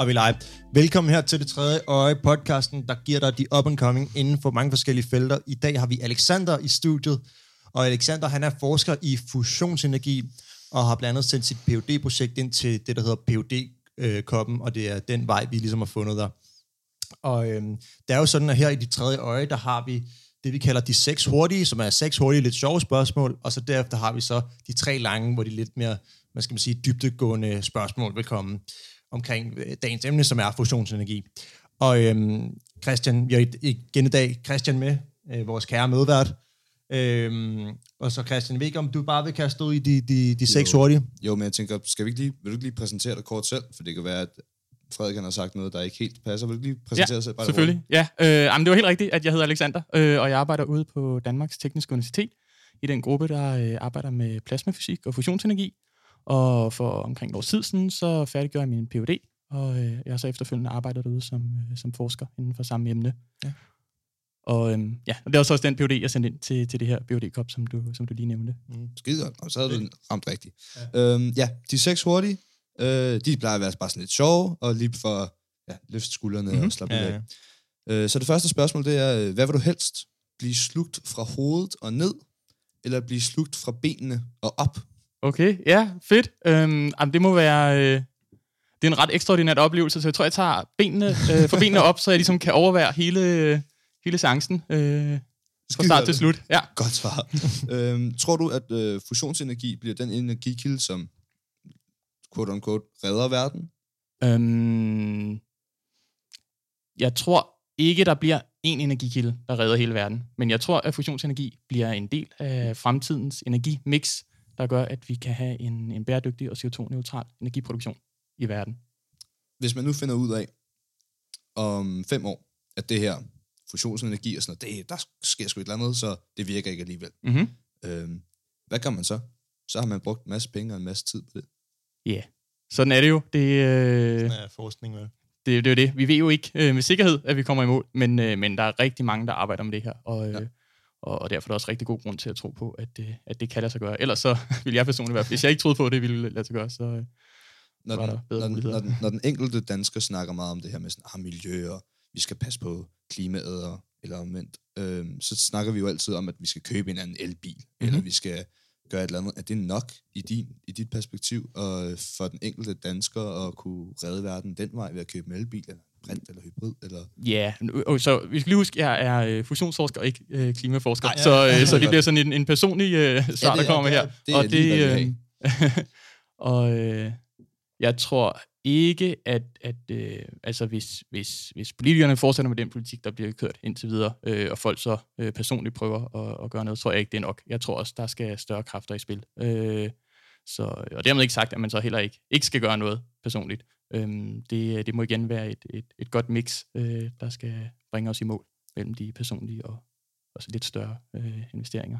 Og vi er live. Velkommen her til det tredje øje podcasten, der giver dig de up and coming inden for mange forskellige felter. I dag har vi Alexander i studiet, og Alexander han er forsker i fusionsenergi, og har blandt andet sendt sit phd projekt ind til det, der hedder phd øh, koppen og det er den vej, vi ligesom har fundet der. Og øhm, det er jo sådan, at her i de tredje øje, der har vi det, vi kalder de seks hurtige, som er seks hurtige, lidt sjove spørgsmål, og så derefter har vi så de tre lange, hvor de lidt mere, man skal man sige, dybdegående spørgsmål vil komme omkring øh, dagens emne, som er fusionsenergi. Og øhm, Christian, vi har igen i dag Christian med, øh, vores kære medvært. Øhm, og så Christian, jeg ved ikke, om du bare vil kaste ud i de, de, de seks hurtige? Jo, men jeg tænker, skal vi ikke lige, vil du ikke lige præsentere dig kort selv? For det kan være, at Frederik har sagt noget, der ikke helt passer. Vil du lige præsentere ja, sig selv? Bare selvfølgelig. Ja, øh, jamen, det var helt rigtigt, at jeg hedder Alexander, øh, og jeg arbejder ude på Danmarks Tekniske Universitet i den gruppe, der øh, arbejder med plasmafysik og fusionsenergi. Og for omkring et år siden, så færdiggjorde jeg min Ph.D., og øh, jeg har så efterfølgende arbejdet derude som, øh, som forsker inden for samme emne. Ja. Og øhm, ja, og det var så også den PhD, jeg sendte ind til, til det her phd kop som du, som du lige nævnte. Mm. Skide godt, og så havde du ramt rigtigt. Ja. Øhm, ja, de seks hurtige, øh, de plejer at være bare sådan lidt sjove, og lige for ja, løfte skuldrene mm-hmm. og slappe ja. Ja. Øh, så det første spørgsmål, det er, øh, hvad vil du helst? Blive slugt fra hovedet og ned, eller blive slugt fra benene og op? Okay, ja, fedt. Øhm, jamen, det må være... Øh, det er en ret ekstraordinær oplevelse, så jeg tror, jeg tager benene, øh, for benene op, så jeg ligesom kan overvære hele, hele chancen øh, fra start til slut. Ja. Godt svar. øhm, tror du, at øh, fusionsenergi bliver den energikilde, som quote unquote redder verden? Øhm, jeg tror ikke, der bliver en energikilde, der redder hele verden. Men jeg tror, at fusionsenergi bliver en del af fremtidens energimix, der gør, at vi kan have en, en bæredygtig og CO2-neutral energiproduktion i verden. Hvis man nu finder ud af om fem år, at det her fusionsenergi og sådan noget, det, der sker sgu et eller andet, så det virker ikke alligevel. Mm-hmm. Øhm, hvad kan man så? Så har man brugt en masse penge og en masse tid på det. Ja, yeah. sådan er det jo. Det, øh, sådan er forskning, vel? Det, det er jo det. Vi ved jo ikke øh, med sikkerhed, at vi kommer i mål, men, øh, men der er rigtig mange, der arbejder med det her, og, øh, ja. Og, og derfor er der også rigtig god grund til at tro på, at, øh, at det kan lade sig gøre. Ellers så vil jeg personligt være, hvis jeg ikke troede på, at det ville lade sig gøre, så øh, når var den, der bedre når, muligheder. Når den, når den enkelte dansker snakker meget om det her med sådan, ah, miljø, og vi skal passe på klimaet, og, eller omvendt, øh, så snakker vi jo altid om, at vi skal købe en anden elbil, mm-hmm. eller vi skal gøre et eller andet. Er det nok i, din, i dit perspektiv, og for den enkelte dansker at kunne redde verden den vej ved at købe en elbil, eller brint eller hybrid? Eller? Ja, yeah. så vi skal lige huske, at jeg er øh, fusionsforsker, ikke øh, klimaforsker, Nej, ja, så, øh, så det bliver sådan en, en personlig øh, svar, ja, der kommer her. Det, og det, øh, og øh, jeg tror ikke, at, at øh, altså hvis, hvis, hvis politikerne fortsætter med den politik, der bliver kørt indtil videre, øh, og folk så øh, personligt prøver at, at gøre noget, tror jeg ikke, det er nok. Jeg tror også, der skal større kræfter i spil. Øh, så, og dermed ikke sagt, at man så heller ikke, ikke skal gøre noget personligt. Øh, det, det må igen være et, et, et godt mix, øh, der skal bringe os i mål mellem de personlige og også lidt større øh, investeringer.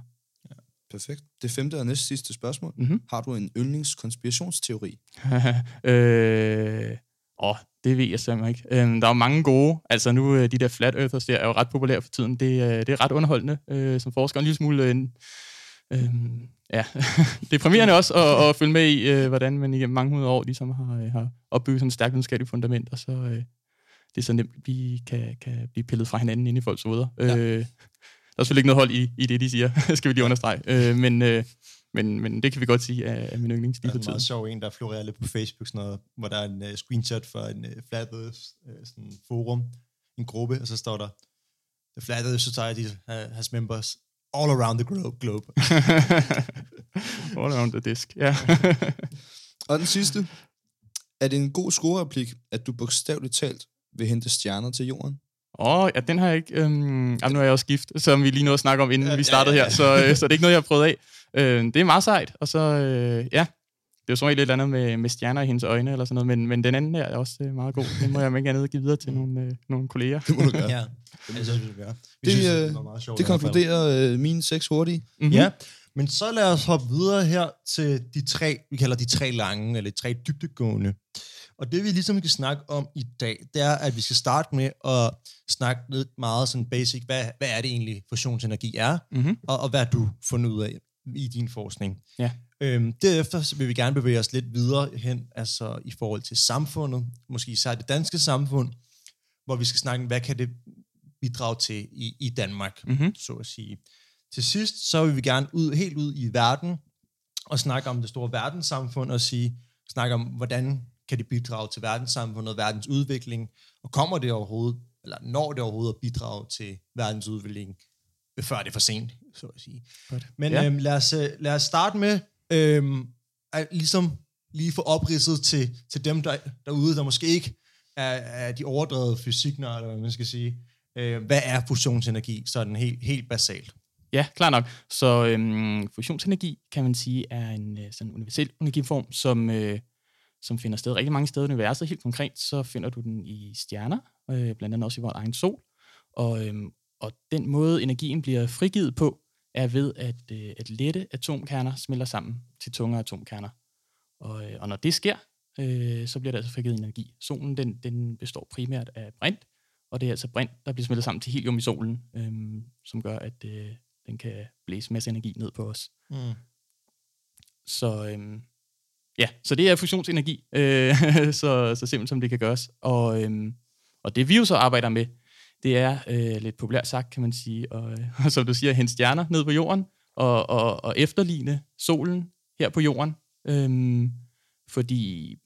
Perfekt. Det femte og næst sidste spørgsmål. Mm-hmm. Har du en yndlingskonspirationsteori? øh, åh, det ved jeg simpelthen ikke. Øh, der er mange gode. Altså nu, øh, de der flat earthers der er jo ret populære for tiden. Det, øh, det er ret underholdende øh, som forsker. En lille smule... Øh, øh, ja, deprimerende også at, at følge med i, øh, hvordan man igennem mange hundrede år ligesom har, øh, har opbygget sådan et stærkt videnskabeligt fundament, og så øh, det er så nemt, at vi kan, kan blive pillet fra hinanden ind i folks hoveder. Ja. Øh, er selvfølgelig ikke noget hold i, i det, de siger, skal vi lige understrege. Øh, men, øh, men, men det kan vi godt sige er, er min yndlings lige på tiden. Der er en meget sjov en, der florerer lidt på Facebook, sådan noget, hvor der er en uh, screenshot fra en uh, Flat Earth uh, sådan forum, en gruppe, og så står der, The Flat Earth Society has members all around the globe. globe. all around the disk, ja. og den sidste. Er det en god scorereplik, at du bogstaveligt talt vil hente stjerner til jorden? Åh, oh, ja, den har jeg ikke... Øhm, jamen, nu er jeg også gift, som vi lige nåede at snakke om, inden ja, vi startede ja, ja. her, så, øh, så det er ikke noget, jeg har prøvet af. Øh, det er meget sejt, og så, øh, ja, det er jo som lidt andet med, med stjerner i hendes øjne, eller sådan noget, men, men den anden der er også øh, meget god. Den må jeg ikke andet give videre til nogle, øh, nogle kolleger. Det må du gøre. ja, det, må du gøre. Det, synes, det, det, sjovt, det konkluderer øh, mine seks hurtige. Mm-hmm. Ja, men så lad os hoppe videre her til de tre, vi kalder de tre lange, eller de tre dybdegående. Og det vi ligesom skal snakke om i dag, det er, at vi skal starte med at snakke lidt meget sådan basic, hvad, hvad er det egentlig fusionsenergi er, mm-hmm. og, og hvad du fundet ud af. i din forskning. Ja. Øhm, derefter så vil vi gerne bevæge os lidt videre hen, altså i forhold til samfundet, måske især det danske samfund, hvor vi skal snakke, hvad kan det bidrage til i, i Danmark, Mm-hmm. så at sige. Til sidst, så vil vi gerne ud, helt ud i verden, og snakke om det store verdenssamfund, og sige, snakke om, hvordan kan det bidrage til verdenssamfundet, verdens udvikling, og kommer det overhovedet, eller når det overhovedet at bidrage til verdens udvikling, før det er for sent, så at sige. Godt. Men Ja. øhm, lad, os, øh, lad os starte med øhm, at ligesom lige få opridset til, til dem der, derude, der måske ikke er, er de overdrevet fysiknørder, eller hvad man skal sige. Øh, hvad er fusionsenergi, sådan helt, helt basalt? Ja, klar nok. Så øhm, fusionsenergi, kan man sige, er en øh, sådan universel energiform, som, øh, som finder sted rigtig mange steder i universet. Helt konkret, så finder du den i stjerner, øh, blandt andet også i vores egen sol. Og, øhm, og den måde, energien bliver frigivet på, er ved, at, øh, at lette atomkerner smelter sammen til tunge atomkerner. Og, øh, og når det sker, øh, så bliver der altså frigivet energi. Solen den, den består primært af brint, og det er altså brint, der bliver smeltet sammen til helium i solen, øh, som gør, at øh, den kan blæse masse energi ned på os. Mm. Så øhm, ja, så det er fusionsenergi, øh, så, så simpelt som det kan gøres. Og, øhm, og det vi jo så arbejder med, det er øh, lidt populært sagt, kan man sige, og, øh, og som du siger, hente stjerner ned på jorden, og, og, og efterligne solen her på jorden. Øhm, fordi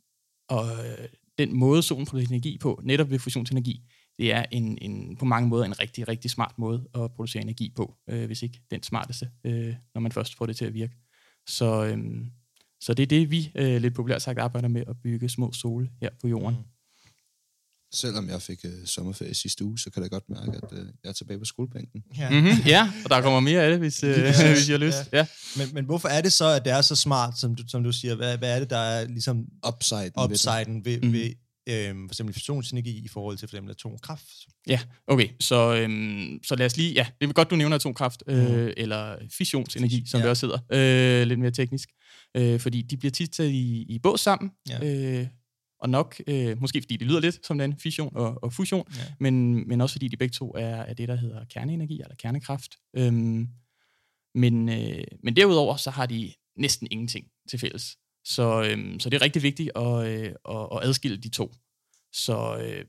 og, øh, den måde, solen producerer energi på, netop ved fusionsenergi, det er en, en, på mange måder en rigtig, rigtig smart måde at producere energi på, øh, hvis ikke den smarteste, øh, når man først får det til at virke. Så, øh, så det er det, vi øh, lidt populært sagt arbejder med, at bygge små sole her på jorden. Mm. Selvom jeg fik øh, sommerferie sidste uge, så kan jeg godt mærke, at øh, jeg er tilbage på skolebænken. Ja. Mm-hmm, ja, og der kommer mere af det, hvis, øh, præcis, hvis I har lyst. Ja. Men, men hvorfor er det så, at det er så smart, som du, som du siger? Hvad, hvad er det, der er ligesom Upsiden. ved upsiden ved, Mhm. ved øhm, for eksempel fusionsenergi i forhold til for eksempel atomkraft? Ja, okay. Så, øhm, så lad os lige... Ja, det er godt, du nævner atomkraft, øh, Mhm. eller fissionsenergi, som Ja. det også hedder. Øh, lidt mere teknisk. Øh, fordi de bliver tit taget i, i bås sammen. Ja. Øh, og nok, øh, måske fordi det lyder lidt som den fission og, og fusion, Ja. men, men også fordi de begge to er, er det, der hedder kerneenergi eller kernekraft. Øhm, men, øh, men derudover, så har de næsten ingenting til fælles. Så, øhm, så det er rigtig vigtigt at, øh, at, at adskille de to. Så øh,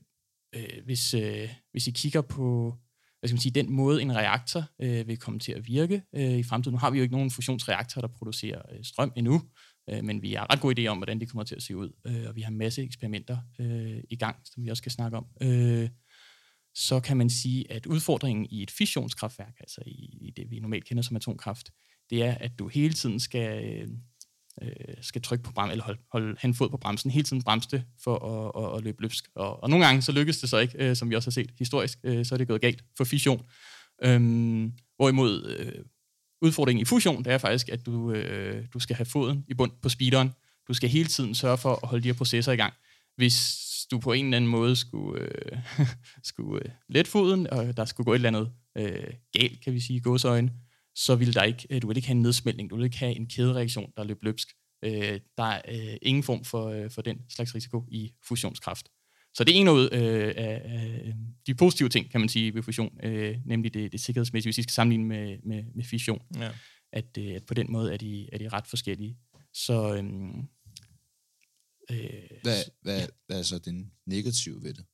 øh, hvis, øh, hvis I kigger på hvad skal man sige, den måde, en reaktor øh, vil komme til at virke øh, i fremtiden. Nu har vi jo ikke nogen fusionsreaktor, der producerer øh, strøm endnu, øh, men vi har ret god idé om, hvordan det kommer til at se ud. Øh, og vi har en masse eksperimenter øh, i gang, som vi også skal snakke om. Øh, så kan man sige, at udfordringen i et fissionskraftværk, altså i, i det, vi normalt kender som atomkraft, det er, at du hele tiden skal, øh, øh skal trykke på bremsen, eller holde, holde en fod på bremsen, hele tiden bremse det for at, at, at løbe løbsk. Og, og nogle gange så lykkes det så ikke, øh, som vi også har set historisk, øh, så er det gået galt for fission. Øhm, hvorimod øh, udfordringen i fusion, det er faktisk, at du, øh, du skal have foden i bund på speederen. Du skal hele tiden sørge for at holde de her processer i gang. Hvis du på en eller anden måde skulle, øh, skulle øh, lette foden, og der skulle gå et eller andet øh, galt, kan vi sige, i gåsøjne, så vil der ikke, øh, du vil ikke have en nedsmeltning, du vil ikke have en kædereaktion, der løber løbsk. Øh, der er øh, ingen form for, øh, for den slags risiko i fusionskraft. Så det er en ud øh, af, af de positive ting, kan man sige, ved fusion, øh, nemlig det, det sikkerhedsmæssige, hvis vi skal sammenligne med, med, med fission, Ja. at, øh, at på den måde er de, er de ret forskellige. Så øhm, øh, Hvad, hvad, hvad er så det negative ved det?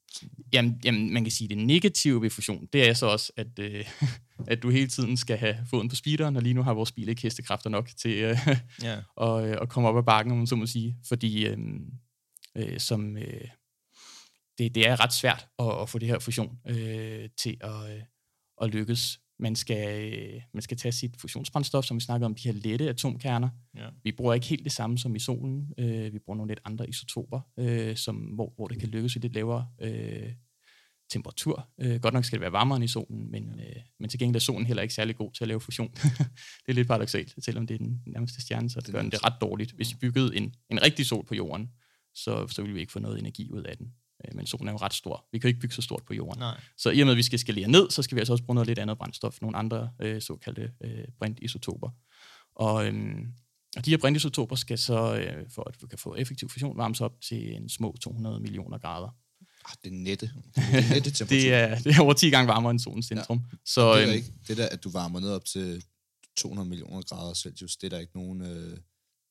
Jamen, jamen, man kan sige, at det negative ved fusion, det er så også, at, øh, at du hele tiden skal have foden på speederen, og lige nu har vores bil ikke hestekræfter nok til øh, Ja. at, øh, at komme op ad bakken, om man så må sige, fordi øh, øh, som, øh, det, det er ret svært at, at få det her fusion øh, til at, øh, at lykkes. Man skal, øh, man skal tage sit fusionsbrændstof, som vi snakkede om, de her lette atomkerner. Ja. Vi bruger ikke helt det samme som i solen. Øh, vi bruger nogle lidt andre isotoper, øh, som, hvor, hvor det kan lykkes i lidt lavere øh, temperatur. Øh, godt nok skal det være varmere end i solen, men, øh, men til gengæld er solen heller ikke særlig god til at lave fusion. det er lidt paradoxalt, selvom det er den nærmeste stjerne, så Det gør den det ret dårligt. Hvis vi byggede en, en rigtig sol på jorden, så, så ville vi ikke få noget energi ud af den. Øh, Men solen er jo ret stor. Vi kan jo ikke bygge så stort på jorden. Nej. Så i og med, at vi skal skalere ned, så skal vi altså også bruge noget lidt andet brændstof, nogle andre øh, såkaldte øh, brintisotoper. Og, øhm, og de her brintisotoper skal så, øh, for at vi kan få effektiv fusion, varmes op til en små 200 millioner grader. Ah, det er nette. Det er nette temperatur. Det er, det er over 10 gange varmere end solens centrum. Ja. Så det er øhm, ikke det der, at du varmer ned op til 200 millioner grader Celsius. Det er der ikke nogen øh,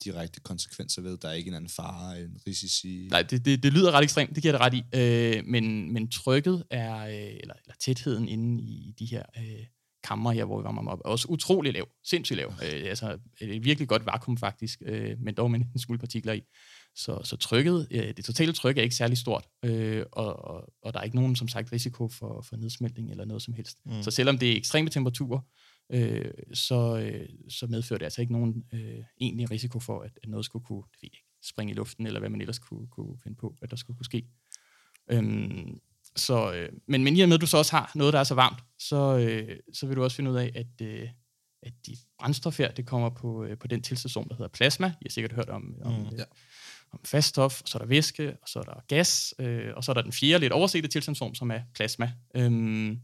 direkte konsekvenser ved. Der er ikke en anden fare, en risici. Nej, det, det, det lyder ret ekstremt, det giver det ret i. Øh, men, men trykket er, øh, eller, eller tætheden inde i de her øh, kammer her, hvor vi varmer op, er også utrolig lav, sindssygt lav. Øh, altså et virkelig godt vakuum faktisk, øh, men dog med en smule partikler i. Så, så trykket, øh, det totale tryk er ikke særlig stort, øh, og, og, og der er ikke nogen, som sagt, risiko for, for nedsmeltning eller noget som helst. Mm. Så selvom det er ekstreme temperaturer, øh, så, øh, så medfører det altså ikke nogen øh, egentlig risiko for, at, at noget skulle kunne det ved ikke, springe i luften, eller hvad man ellers kunne, kunne finde på, at der skulle kunne ske. Øhm, så, øh, men, men i og med, at du så også har noget, der er så varmt, så, øh, så vil du også finde ud af, at, øh, at dit brændstof her, det kommer på, øh, på den tilstation, der hedder plasma. I har sikkert hørt om, om, mm, ja. om faststof, og så er der væske, og så er der gas, øh, og så er der den fjerde lidt oversete tilstandsform, som er plasma. Øhm,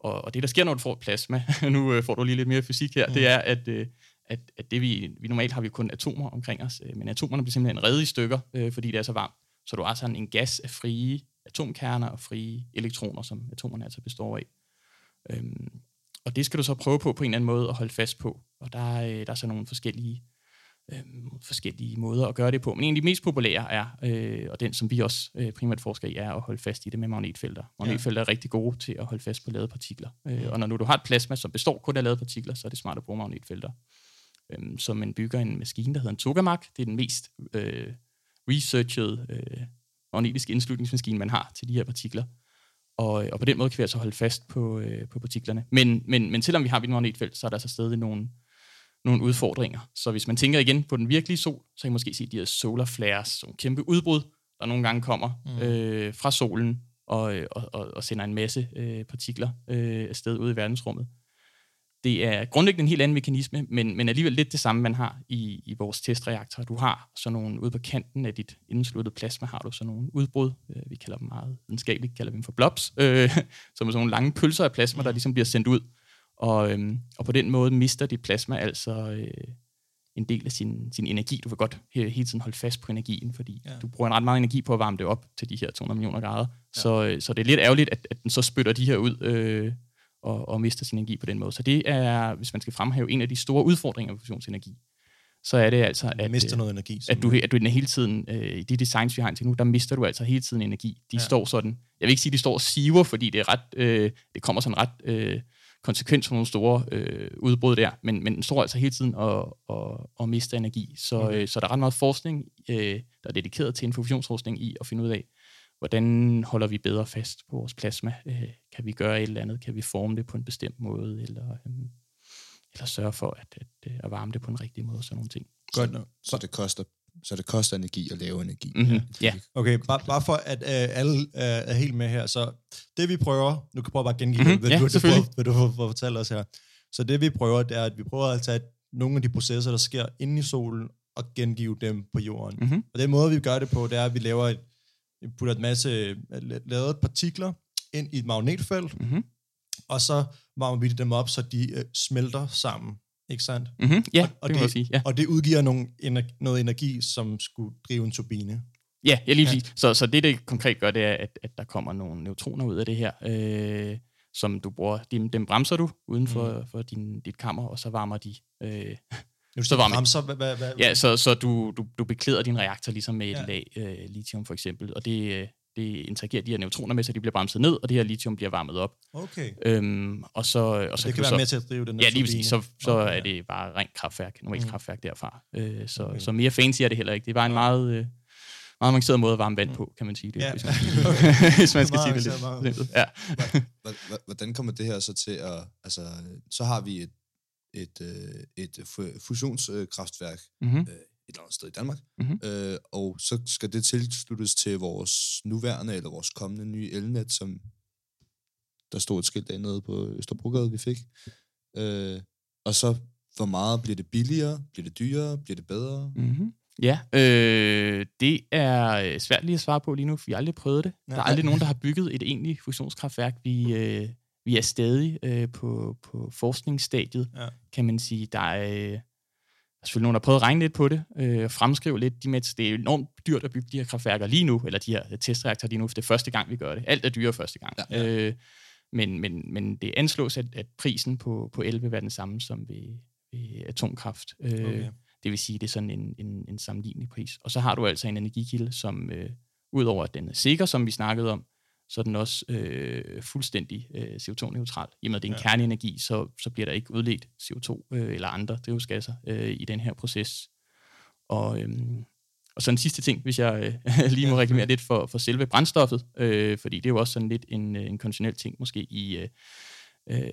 og, og det, der sker, når du får plasma, nu øh, får du lige lidt mere fysik her, mm. det er, at, øh, at, at det vi, vi normalt har vi kun atomer omkring os, øh, men atomerne bliver simpelthen reddet i stykker, øh, fordi det er så varmt. Så du har sådan en gas af frie atomkerner og frie elektroner, som atomerne altså består af. Øhm, og det skal du så prøve på på en eller anden måde at holde fast på. Og der, er, der er så nogle forskellige, øhm, forskellige måder at gøre det på. Men en af de mest populære er, øh, og den som vi også øh, primært forsker i, er at holde fast i det med magnetfelter. Magnetfelter ja. er rigtig gode til at holde fast på lavede partikler. Øh, og når nu du har et plasma, som består kun af lavede partikler, så er det smart at bruge magnetfelter. Øhm, så man bygger en maskine, der hedder en Tokamak. Det er den mest øh, researched øh, magnetiske indslutningsmaskine, man har til de her partikler. Og, og på den måde kan vi altså holde fast på, øh, på partiklerne. Men, men, men selvom vi har et magnetfelt, så er der altså stadig nogle, nogle udfordringer. Så hvis man tænker igen på den virkelige sol, så kan I måske se de her solar flares, nogle kæmpe udbrud, der nogle gange kommer mm. øh, fra solen og, og, og, og sender en masse øh, partikler øh, afsted ud i verdensrummet. Det er grundlæggende en helt anden mekanisme, men, men alligevel lidt det samme, man har i, i vores testreaktor. Du har sådan nogle ude på kanten af dit indsluttede plasma, har du sådan nogle udbrud. Øh, vi kalder dem meget videnskabeligt, kalder dem for blobs, øh, som er sådan nogle lange pølser af plasma, der ligesom bliver sendt ud. Og, øh, og på den måde mister dit plasma altså øh, en del af sin, sin energi. Du vil godt hele tiden holde fast på energien, fordi ja. du bruger en ret meget energi på at varme det op til de her 200 millioner grader. Ja. Så, øh, så det er lidt ærgerligt, at, at den så spytter de her ud øh, og, og mister sin energi på den måde. Så det er, hvis man skal fremhæve en af de store udfordringer ved fusionsenergi, så er det altså, at, mister noget energi, at, du, at du hele tiden, øh, i de designs, vi har indtil nu, der mister du altså hele tiden energi. De ja. står sådan, jeg vil ikke sige, de står og siver, fordi det er ret, øh, det kommer sådan ret øh, konsekvens for nogle store øh, udbrud der, men, men den står altså hele tiden og, og, og mister energi. Så, okay. øh, så der er ret meget forskning, øh, der er dedikeret til infusionsforskning i at finde ud af, hvordan holder vi bedre fast på vores plasma? Øh, kan vi gøre et eller andet? Kan vi forme det på en bestemt måde? Eller, øh, eller sørge for at, at, at, at varme det på en rigtig måde? Sådan nogle ting. Godt nok. Så det koster så det koster energi at lave energi. Mm-hmm. Ja. Okay, bare, bare for at uh, alle uh, er helt med her. Så det vi prøver, nu kan jeg prøve bare at gengive mm-hmm. det, ja, du, du, prøver, hvad du får fortælle os her. Så det vi prøver, det er, at vi prøver at tage nogle af de processer, der sker inde i solen, og gengive dem på jorden. Mm-hmm. Og den måde, vi gør det på, det er, at vi laver et, vi putter et masse øh, lavet partikler ind i et magnetfelt, mm-hmm. og så varmer vi dem op, så de uh, smelter sammen. Ikke sandt? Mm-hmm. Ja, og, og det, det sige. Ja. Og det udgiver nogle, ener- noget energi, som skulle drive en turbine. Ja, ja lige ja. Så, så det, det konkret gør, det er, at, at der kommer nogle neutroner ud af det her, øh, som du bruger. Dem, dem bremser du uden for, mm. for din, dit kammer, og så varmer de... Øh, så varmer bremser, hvad, hvad, hvad? Ja, så, så du, du, du beklæder din reaktor ligesom med et ja. lag øh, lithium for eksempel, og det, øh, det interagerer de her neutroner med, så de bliver bremset ned, og det her lithium bliver varmet op. Okay. Øhm, og så, og så det kan, være så, med til at drive den Ja, lige præcis. Så, så okay, er det bare rent kraftværk, normalt mm. kraftværk derfra. Øh, så, okay. så mere fancy er det heller ikke. Det var en meget... Øh, meget avanceret måde at varme vand mm. på, kan man sige det, ja. hvis, man, hvis man skal sige det lidt. Ja. Hvordan kommer det her så til at... Altså, så har vi et, et, et, et fusionskraftværk mm-hmm. Et eller andet sted i Danmark, mm-hmm. øh, og så skal det tilsluttes til vores nuværende eller vores kommende nye elnet, som der stod et skilt dernede på Østerbrogade, vi fik. Øh, og så, hvor meget bliver det billigere? Bliver det dyrere? Bliver det bedre? Mm-hmm. Ja, øh, det er svært lige at svare på lige nu, for vi har aldrig prøvet det. Ja. Der er aldrig nogen, der har bygget et egentligt fusionskraftværk. Vi, øh, vi er stadig øh, på, på forskningsstadiet, ja. kan man sige. Der er, øh, er selvfølgelig nogen, der har prøvet at regne lidt på det, øh, og fremskrive lidt. De med, det er enormt dyrt at bygge de her kraftværker lige nu, eller de her testreaktorer lige nu, for det er første gang, vi gør det. Alt er dyre første gang. Ja, ja. Øh, men, men, men det anslås, at, at prisen på, på el vil være den samme som ved, ved atomkraft. Øh, Okay. Det vil sige, det er sådan en, en, en sammenlignelig pris. Og så har du altså en energikilde, som øh, udover at den er sikker, som vi snakkede om, så er den også øh, fuldstændig øh, CO2-neutral. I og med, at det er en Ja. kerneenergi, så, så bliver der ikke udledt CO2 øh, eller andre drivhusgasser øh, i den her proces. Og, øhm, og så en sidste ting, hvis jeg øh, lige må reklamere lidt for, for selve brændstoffet, øh, fordi det er jo også sådan lidt en, øh, en konventionel ting måske i, øh, øh,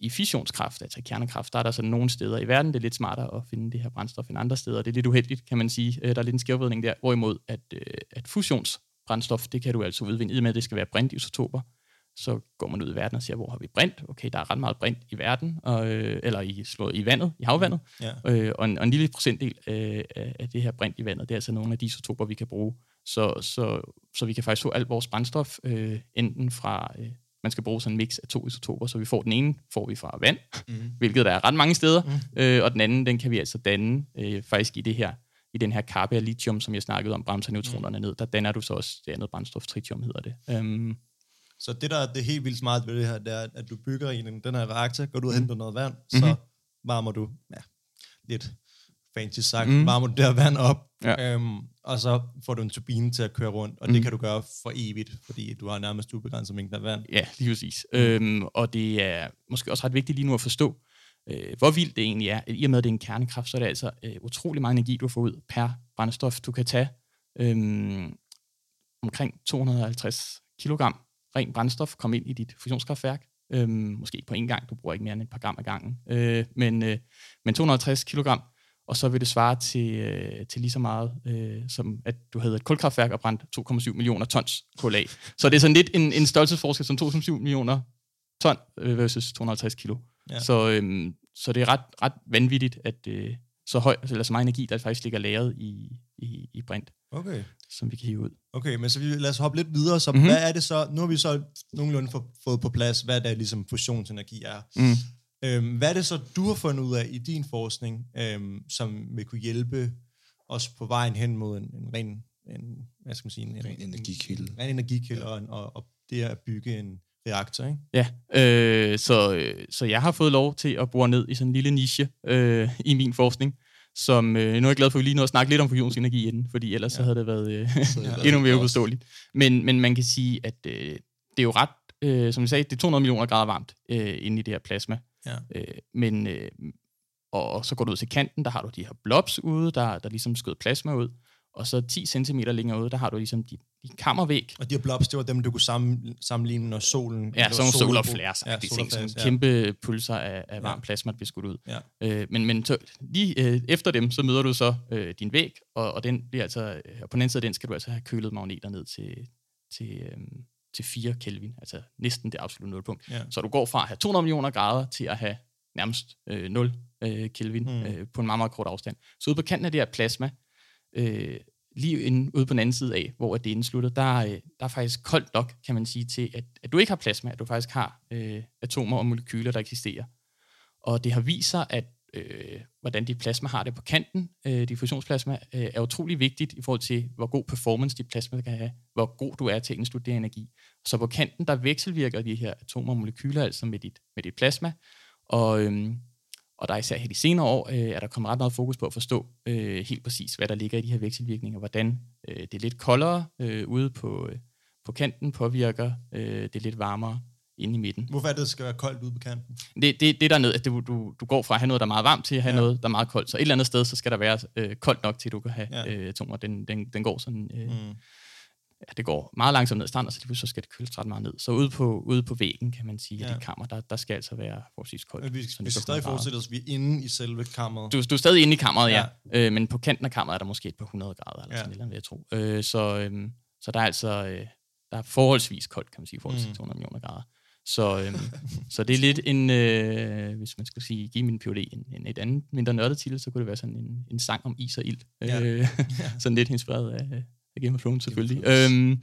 i fissionskraft, altså kernekraft, der er der sådan nogle steder i verden, det er lidt smartere at finde det her brændstof end andre steder. Det er lidt uheldigt, kan man sige. Øh, Der er lidt en skævvridning der, hvorimod at, øh, at fusionsbrændstof, det kan du altså udvinde, i og med at det skal være brintisotoper, så går man ud i verden og siger, hvor har vi brint? Okay, der er ret meget brint i verden, og, øh, eller i, slået i vandet, i havvandet, Ja. øh, og, en, og en lille procentdel øh, af, det her brint i vandet, det er altså nogle af de isotoper, vi kan bruge. Så, så, så vi kan faktisk få alt vores brændstof, øh, enten fra, øh, man skal bruge sådan en mix af to isotoper, så vi får den ene, får vi fra vand, Mm. hvilket der er ret mange steder, Mm. mm. øh, og den anden, den kan vi altså danne øh, faktisk i det her, i den her kappe af lithium, som jeg snakkede om, bremser neutronerne ned, der danner du så også det andet brændstof, tritium hedder det. Um, Så det, der er det er helt vildt smart ved det her, det er, at du bygger i den, her reaktor, går du ud og Mhm. henter noget vand, så Mhm. varmer du, ja, lidt fancy sagt, Mhm. varmer du det her vand op, Ja. øhm, og så får du en turbine til at køre rundt, og det Mhm. kan du gøre for evigt, fordi du har nærmest ubegrænset mængde af vand. Ja, lige præcis. Mm. Øhm, og det er måske også ret vigtigt lige nu at forstå, øh, hvor vildt det egentlig er. I og med, at det er en kernekraft, så er det altså øh, utrolig meget energi, du får ud per brændstof. Du kan tage øh, omkring 250 kilogram ren brændstof, komme ind i dit fusionskraftværk. Øh, måske ikke på en gang, du bruger ikke mere end et par gram ad gangen. Øh, men, øh, men 250 kilogram, og så vil det svare til, øh, til lige så meget, øh, som at du havde et kulkraftværk og brændt 2,7 millioner tons kul af. Så det er sådan lidt en, en størrelsesforskel som 2,7 millioner ton øh, versus 250 kilo. Ja. Så, øhm, så det er ret, ret vanvittigt, at øh, så, høj, eller så meget energi, der faktisk ligger lagret i, i, i brint, Okay. som vi kan hive ud. Okay, men så vi, lad os hoppe lidt videre. Så Mhm. mm-hmm. hvad er det så, nu har vi så nogenlunde få, fået på plads, hvad det er, ligesom fusionsenergi er. Mm. Øhm, hvad er det så, du har fundet ud af i din forskning, øhm, som vil kunne hjælpe os på vejen hen mod en, en ren, en, hvad skal man sige, en, Ren energikilde. En, ren energikilde ja. og, en- og, og det at bygge en reaktor, ikke? Ja, øh, så, øh, så jeg har fået lov til at bore ned i sådan en lille niche øh, i min forskning, som øh, nu er jeg glad for, at vi lige nu at snakke lidt om fusionsenergi inden, fordi ellers ja. så havde det været øh, endnu mere uforståeligt. Men, men man kan sige, at øh, det er jo ret, øh, som jeg sagde, det er 200 millioner grader varmt øh, inde i det her plasma. Ja. Øh, men, øh, og så går du ud til kanten, der har du de her blobs ude, der, der ligesom skød plasma ud, og så 10 cm længere ude, der har du ligesom de, de kammervæg, Og de her blobs, det var dem, du kunne sammen, sammenligne, når solen... Ja, sådan nogle solar flares, Ja, ja, ting, solar sådan flares, kæmpe pulser af, af Ja. varmt plasma, der bliver skudt ud. Ja. Øh, men men så, lige øh, efter dem, så møder du så øh, din væg, og, og den bliver altså, øh, og på den anden side af den skal du altså have kølet magneter ned til, til, øh, til 4 Kelvin, altså næsten det absolutte nulpunkt. Ja. Så du går fra at have 200 millioner grader til at have nærmest øh, 0 øh, Kelvin mm. øh, på en meget, meget kort afstand. Så ude på kanten af det her plasma, øh, lige inde, ude på den anden side af, hvor det slutter, der, øh, der er faktisk koldt nok, kan man sige, til at, at du ikke har plasma, at du faktisk har øh, atomer og molekyler, der eksisterer. Og det har vist sig, at øh, hvordan dit plasma har det på kanten, øh, diffusionsplasma, øh, er utrolig vigtigt i forhold til, hvor god performance dit plasma kan have, hvor god du er til at indslutte energi. Så på kanten, der vekselvirker de her atomer og molekyler altså med dit, med dit plasma, og, øhm, og der er især her de senere år, øh, er der kommet ret meget fokus på at forstå øh, helt præcis, hvad der ligger i de her vekselvirkninger, hvordan øh, det er lidt koldere øh, ude på, øh, på kanten påvirker øh, det er lidt varmere inde i midten. Hvorfor er det, skal være koldt ude på kanten? Det, det, det der ned, at du, du, du går fra at have noget, der er meget varmt, til at have Ja. noget, der er meget koldt. Så et eller andet sted, så skal der være øh, koldt nok, til du kan have ja. øh, atomer. Den, den, den går sådan, øh, mm. Ja, det går meget langsomt ned i stranden, og så, lige så skal det køles ret meget ned. Så ude på, ude på væggen, kan man sige, Ja. ja. at det kammer, der, der skal altså være forholdsvis koldt. Men vi, vi skal stadig forestille os, at vi er inde i selve kammeret. du, du er stadig inde i kammeret, ja. ja. Øh, men på kanten af kammeret er der måske et par hundrede grader, eller Ja. ja. sådan et eller andet, vil jeg tro. Øh, så, øh, så der er altså øh, der er forholdsvis koldt, kan man sige, i forhold til Mm. 200 millioner grader. Så, øh, så det er lidt en, øh, hvis man skulle sige, give min PhD en, en, et andet mindre nørdet titel, så kunne det være sådan en, en sang om is og ild. Ja. Øh, sådan lidt inspireret af Game of Thrones selvfølgelig. Game of Thrones. Øhm,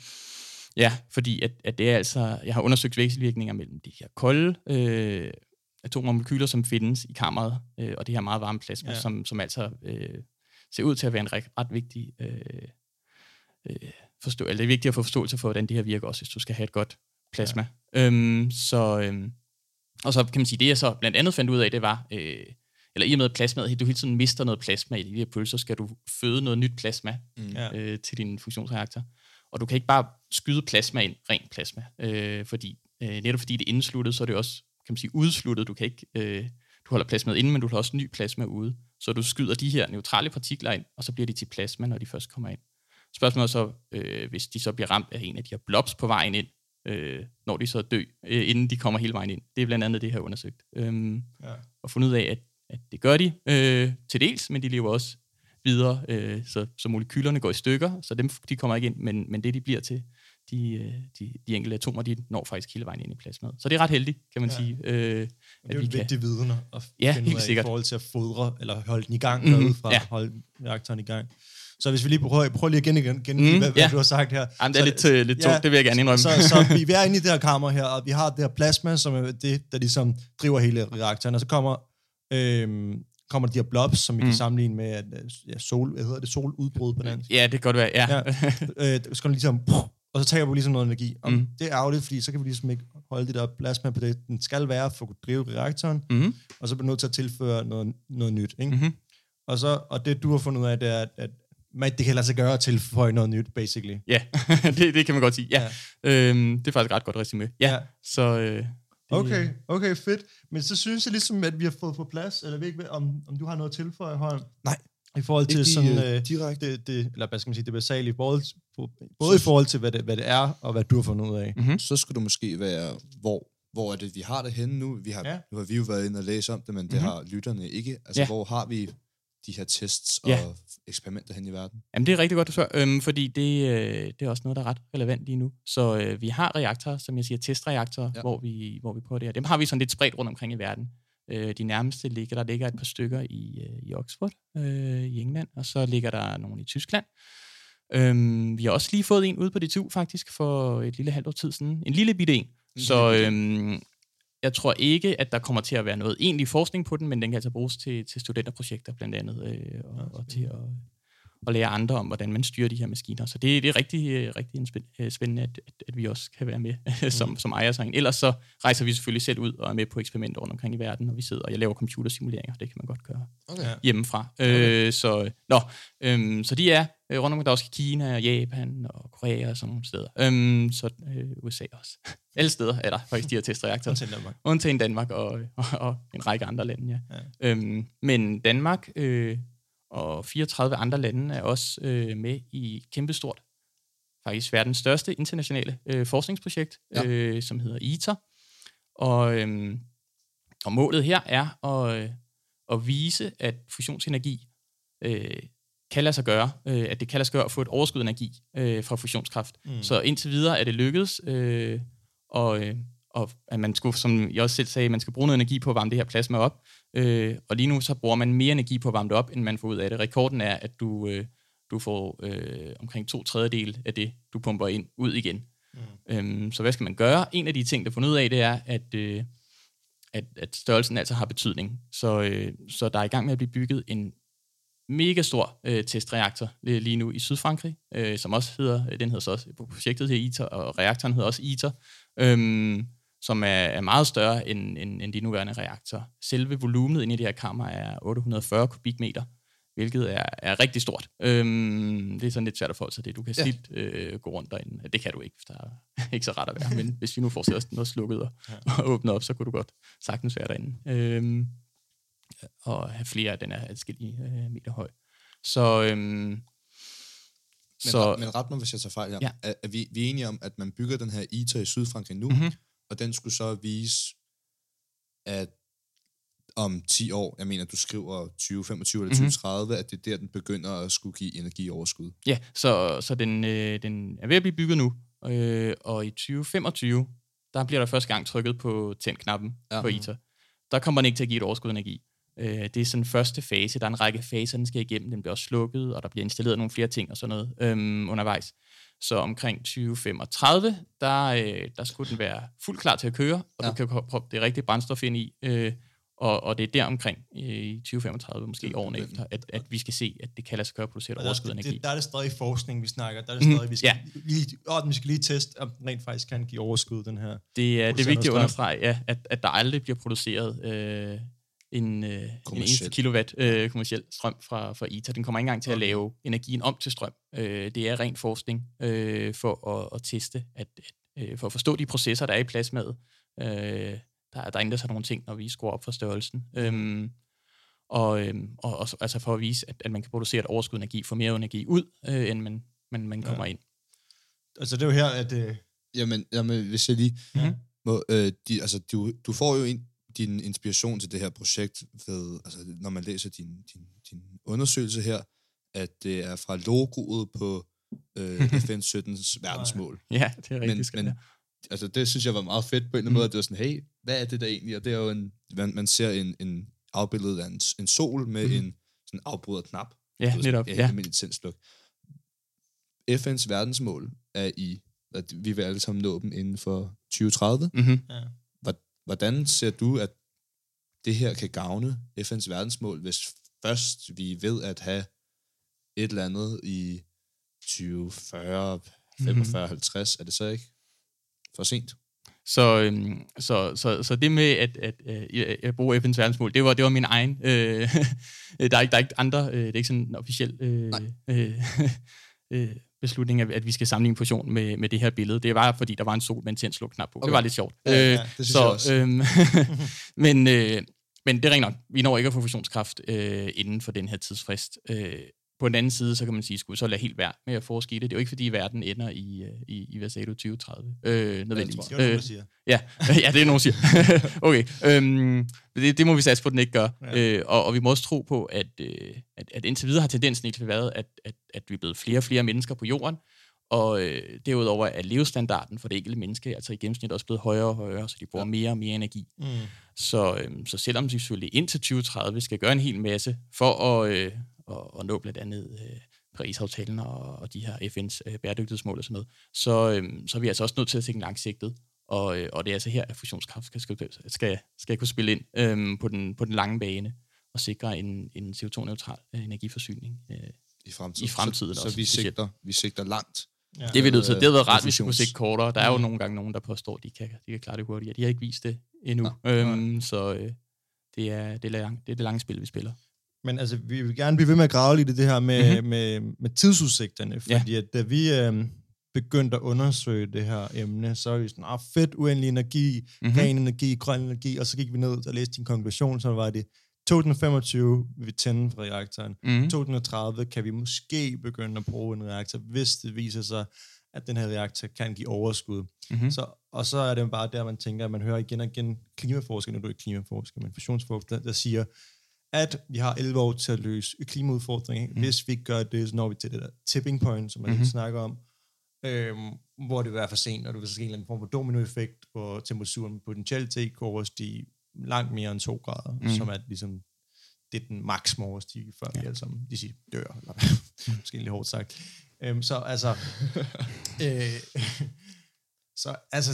ja, fordi at, at det er altså, jeg har undersøgt vekselvirkninger mellem de her kolde øh, atomer og molekyler, som findes i kammeret, øh, og det her meget varme plasma, Ja. som, som altså øh, ser ud til at være en ret, ret vigtig øh, øh, forstå, eller det er vigtigt at få forståelse for, hvordan det her virker også, hvis du skal have et godt plasma. Ja. Øhm, så, øhm, og så kan man sige, det jeg så blandt andet fandt ud af, det var, øh, eller i og med at plasmaet, du hele tiden mister noget plasma i de her pølser, skal du føde noget nyt plasma Mm. Øh, til din fusionsreaktor. Og du kan ikke bare skyde plasma ind, rent plasma, øh, fordi øh, netop fordi det er indsluttet, så er det også, kan man sige, udsluttet. Du kan ikke, øh, du holder plasmaet inde, men du har også ny plasma ude. Så du skyder de her neutrale partikler ind, og så bliver de til plasma, når de først kommer ind. Spørgsmålet er så, øh, hvis de så bliver ramt af en af de her blobs på vejen ind, øh, når de så dø, øh, inden de kommer hele vejen ind. Det er blandt andet det her undersøgt. Øhm, Ja. og fundet ud af, at, at det gør de øh, til dels, men de lever også videre, øh, så, så molekylerne går i stykker, så dem de kommer ikke ind, men, men det de bliver til, de, øh, de, de enkelte atomer, de når faktisk hele vejen ind i plasmaet. Så det er ret heldigt, kan man Ja. ja. sige. Øh, Det er jo vi en kan- vigtig viden at Ja, finde helt af sikkert. i forhold til at fodre, eller holde den i gang Mhm, derudefra, ja. holde reaktoren i gang. Så hvis vi lige prøver, prøver lige igen igen, igen Mhm, hvad, hvad ja. du har sagt her. jamen, det er så, lidt, øh, lidt tungt, det vil jeg gerne indrømme. Så, så vi, vi er inde i det her kammer her, og vi har det her plasma, som er det, der ligesom driver hele reaktoren, og så kommer, øhm, kommer de her blobs, som vi mm. Mm. kan sammenligne med at, øh, ja, sol, hvad hedder det, soludbrud på dansk. ja, det kan godt være, ja. Ja. øh, så den ligesom, og så tager vi ligesom noget energi. Og Mm. det er ærgerligt, fordi så kan vi ligesom ikke holde det der plasma på det, den skal være for at kunne drive reaktoren, mm-hmm. og så bliver nødt til at tilføre noget, noget nyt. Ikke? Mm-hmm. Og, så, og det, du har fundet ud af, det er, at, at man, det kan lade sig gøre at tilføje noget nyt, basically. Ja, det, det kan man godt sige. Ja. ja. Øhm, det er faktisk et ret godt resume. Ja, Ja. så... Øh, Okay, okay, fedt. Men så synes jeg ligesom, at vi har fået på plads, eller ved ikke, om, om du har noget at tilføje, Holm? Nej. I forhold til Ikke sådan, øh, øh, direkte. det, det, eller hvad skal man sige, det basale, i forhold, både i forhold til, hvad det, hvad det er, og hvad du har fundet ud af. mm-hmm. Så skulle du måske være, hvor, hvor er det, vi har det henne nu? Vi har, Ja. Nu har vi jo været inde og læse om det, men det Mhm. har lytterne ikke. Altså, Ja. hvor har vi de her tests og Ja. eksperimenter hen i verden? Jamen, det er rigtig godt, du spørger, øhm, fordi det, øh, det er også noget, der er ret relevant lige nu. Så øh, vi har reaktorer, som jeg siger, testreaktorer, ja. Hvor, vi, hvor vi prøver det her. Dem har vi sådan lidt spredt rundt omkring i verden. Øh, de nærmeste ligger, der ligger et par stykker i, øh, i Oxford øh, i England, og så ligger der nogle i Tyskland. Øhm, vi har også lige fået en ude på DTU faktisk for et lille halvt år tid siden. En lille bitte en. Så øhm, jeg tror ikke, at der kommer til at være noget egentlig forskning på den, men den kan altså bruges til, til studenterprojekter blandt andet, øh, og, Ja, og til at, at lære andre om, hvordan man styrer de her maskiner. Så det, det er rigtig, øh, rigtig øh, spændende, at, at, at vi også kan være med som, som ejer sig. Ellers så rejser vi selvfølgelig selv ud og er med på eksperimenter rundt omkring i verden, og vi sidder og jeg laver computersimuleringer. Det kan man godt gøre Okay. Hjemmefra. Okay. Øh, så, nå, øhm, så de er øh, rundt omkring. Der er også Kina og Japan og Korea og sådan nogle steder. Øhm, så øh, USA også. Alle steder er der faktisk de her testreaktorer. Undtagen Danmark. Undtagen Danmark og, og, og en række andre lande. Ja. ja. Øhm, men Danmark øh, og 34 andre lande er også øh, med i kæmpestort, faktisk verdens største internationale øh, forskningsprojekt, Ja. øh, som hedder ITER. Og, øhm, og målet her er at, øh, at vise, at fusionsenergi øh, kan lade sig gøre, øh, at det kan lade sig gøre at få et overskud energi øh, fra fusionskraft. Mm. Så indtil videre er det lykkedes, øh, og, øh, og at man skulle, som jeg også selv sagde, man skal bruge noget energi på at varme det her plasma op, øh, og lige nu så bruger man mere energi på at varme det op, end man får ud af det. Rekorden er, at du, øh, du får øh, omkring to tredjedel af det, du pumper ind, ud igen. Mm. Øhm, så hvad skal man gøre? En af de ting, der er fundet ud af, det er, at, øh, at, at størrelsen altså har betydning. Så, øh, så der er i gang med at blive bygget en mega stor øh, testreaktor lige lige nu i Sydfrankrig, øh, som også hedder, den hedder så også, projektet hedder ITER, og reaktoren hedder også ITER, øhm, som er, er meget større end, end, end de nuværende reaktorer. Selve volumenet inde i det her kammer er 840 kubikmeter, hvilket er, er rigtig stort. Øhm, det er sådan lidt svært at forholde sig til. Du kan Ja. snilt øh, gå rundt derinde. Det kan du ikke, for der er ikke så ret at være. Men hvis vi nu får noget slukket og, ja. og åbnet op, så kunne du godt sagtens være derinde. Øhm, og have flere af den er adskillige øh, meter høj. Så, øhm, Men, så så, men ret mig, hvis jeg tager fejl her. Ja. Er, er vi, vi er enige om, at man bygger den her ITER i Sydfrankrig nu, Mhm. mm-hmm. Og den skulle så vise, at om 10 år, jeg mener, du skriver 2025 eller Mhm. 2030, at det er der, den begynder at skulle give energioverskud. Ja, så, så den, øh, den er ved at blive bygget nu, øh, og i 2025, der bliver der første gang trykket på tænd-knappen ja. På ITER. Der kommer den ikke til at give et overskud energi. Øh, det er sådan første fase. Der er en række faser, den skal igennem. Den bliver også slukket, og der bliver installeret nogle flere ting og sådan noget øhm, undervejs. Så omkring 2035, der, øh, der skulle den være fuldt klar til at køre, og ja. Du kan proppe det rigtige brændstof ind i. Øh, og, og det er der omkring øh, i 2035, måske Det årene efter, at, at vi skal se, at det kan lade sig gøre at producere overskud er- energi. det, der er det stadig forskning, vi snakker. Der er det Mhm, stadig, vi skal, ja. lige, åh, vi skal lige teste, om den rent faktisk kan give overskud, den her. Det er, det er vigtigt at understrege, ja, at, at der aldrig bliver produceret øh, en, øh, en eneste Kommerciel. kilowatt øh, kommersiel strøm fra, fra ITER. Den kommer ikke engang til at lave energien om til strøm. Øh, det er ren forskning øh, for at, at teste, at, at, øh, for at forstå de processer, der er i plasmaet. Øh, der, der ændrer sig nogle ting, når vi skruer op for størrelsen. Øhm, og, øhm, og, og så- altså for at vise, at, at man kan producere et overskud energi, få mere energi ud, øh, end man, man, man kommer ja. ind. Altså, det er jo her, at... Øh, Jamen, jamen hvis jeg lige Mhm. må... Øh, de, altså, du, du får jo en, din inspiration til det her projekt ved, altså, når man læser din, din, din undersøgelse her, at det er fra logoet på øh, FN 17's verdensmål. Ja, det er rigtigt. men Men, altså, det synes jeg var meget fedt på en eller anden Mm. måde, at det var sådan, hey, hvad er det der egentlig? Og det er jo en, man, man ser en, en afbilledet af en, en sol med mm. en sådan afbryder knap. ja, ved, netop. Ja, Ja. ja. et tændsluk. FN's verdensmål er i, at vi vil alle sammen nå dem inden for 2030. Mm-hmm. ja. Hvordan ser du, at det her kan gavne FN's verdensmål, hvis først vi ved at have et eller andet i 2040, 45, 50, er det så ikke for sent? Så, øhm, så, så, så det med at, at, at, at bruge FN's verdensmål, det var, det var min egen. Øh, der, er ikke, der er ikke andre, øh, det er ikke sådan en officiel øh, øh, øh, beslutning, at, at vi skal sammenligne fusion med, med det her billede. Det var fordi, der var en sol med en tændsluk-knap på. Okay. Det var lidt sjovt. Ja, ja, Øh, det så. Øhm, men, øh, men det er rent nok. Vi når ikke at få fusionskraft øh, inden for den her tidsfrist. Øh, på den anden side, så kan man sige, skulle så lade helt være med at forske i det. Det er jo ikke, fordi verden ender i, øh, i, i du, 2030, øh, nødvendigvis. Det var nogen, Øh, siger. Ja, ja det er nogen, siger. okay, øhm, det, det må vi satse på, at den ikke gør. Ja. Øh, og, og vi må også tro på, at, øh, at, at indtil videre har tendensen ikke været, at, at, at vi er blevet flere og flere mennesker på jorden, og øh, derudover er levestandarden for det enkelte menneske altså i gennemsnit også blevet højere og højere, så de bruger ja. mere og mere energi. Mm. Så, øhm, så selvom vi selvfølgelig indtil 2030 skal gøre en hel masse for at, øh, at, at nå blandt andet øh, Paris-aftalen og, og de her FN's øh, bæredygtighedsmål og sådan noget, så, øhm, så er vi altså også nødt til at tænke langsigtet. Og, øh, og det er altså her, at fusionskraft skal, skal, skal, skal kunne spille ind øhm, på, den, på den lange bane og sikre en, en CO2-neutral øh, energiforsyning. Øh, I fremtiden. I fremtiden så, også, så vi, specielt. sigter, vi sigter langt. Ja. det er vi nødt til. Det havde været rart, hvis vi kunne sigte kortere. Der er jo Mm. nogle gange nogen, der påstår, at de kan, de kan klare det hurtigere. De har ikke vist det endnu. Nej, Øhm, så øh, det, er, det, er lang, det er det lange spil, vi spiller. Men altså, vi vil gerne blive ved med at grave lidt i det her med, Mhm. med, med tidsudsigterne, fordi at da vi øh, begyndte at undersøge det her emne, så var vi sådan, ah, fedt, uendelig energi, Mhm. mm-hmm. ren energi, grøn energi, og så gik vi ned og læste din konklusion, så var det 2025 vil vi tænde for reaktoren. Mm-hmm. 2030 kan vi måske begynde at bruge en reaktor, hvis det viser sig, at den her reaktor kan give overskud. Mm-hmm. Så, og så er det bare der, man tænker, at man hører igen og igen klimaforskere, nu er du ikke klimaforsker, men fusionsforskere, der siger, at vi har 11 år til at løse klimaudfordringen. Mm. Hvis vi gør det, så når vi til det der tipping point, som man Mhm. mm-hmm. snakker om, øhm, hvor det vil være for sent, og det vil ske en eller anden form for dominoeffekt, hvor temperaturen potentielt set kan overstige langt mere end 2 grader, mm. som er ligesom det, den maks må overstige, før ja. vi alle sammen, de siger, dør, eller måske lidt hårdt sagt. Øhm, så altså, øh, så altså,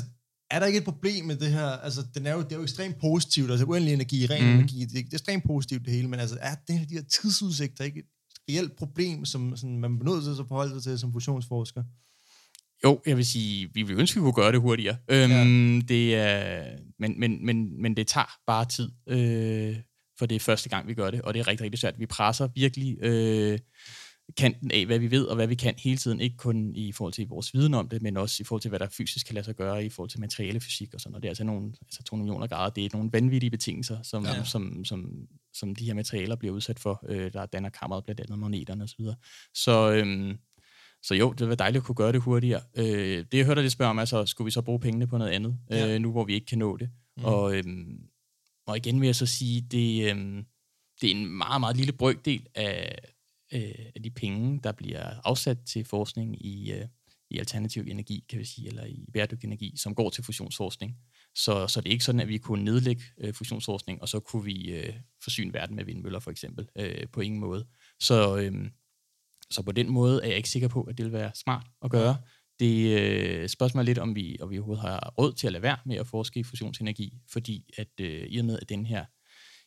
er der ikke et problem med det her? Altså, den er jo, det er jo ekstremt positivt, altså uendelig energi, ren mm. energi, det er, det er ekstremt positivt det hele, men altså, er det her, de her tidsudsigter ikke et reelt problem, som, som man er nødt til at forholde sig til som fusionsforsker? Jo, jeg vil sige, vi vil ønske, at vi kunne gøre det hurtigere. Øhm, ja. det er, men, men, men, men det tager bare tid, øh, for det er første gang, vi gør det, og det er rigtig, rigtig svært. Vi presser virkelig øh, kanten af, hvad vi ved og hvad vi kan hele tiden, ikke kun i forhold til vores viden om det, men også i forhold til, hvad der fysisk kan lade sig gøre, i forhold til materialefysik og sådan noget. Det er altså nogle altså 2 millioner grader. Det er nogle vanvittige betingelser, som, Ja. som, som, som de her materialer bliver udsat for. Øh, der danner kammeret blandt andet magneterne osv. Så, så øhm, så jo, det var dejligt at kunne gøre det hurtigere. Øh, det jeg hørte dig spørge om, altså, skulle vi så bruge pengene på noget andet, Ja. øh, nu hvor vi ikke kan nå det? Mm. Og, øhm, og igen vil jeg så sige, det, øhm, det er en meget, meget lille brøkdel af, øh, af de penge, der bliver afsat til forskning i, øh, i alternativ energi, kan vi sige, eller i bæredygtig energi, som går til fusionsforskning. Så, så det er ikke sådan, at vi kunne nedlægge øh, fusionsforskning, og så kunne vi øh, forsyne verden med vindmøller, for eksempel. Øh, på ingen måde. Så, øh, så på den måde er jeg ikke sikker på, at det vil være smart at gøre. Det øh, spørgsmål er lidt, om vi, om vi overhovedet har råd til at lade være med at forske i fusionsenergi, fordi at øh, i og med, at den her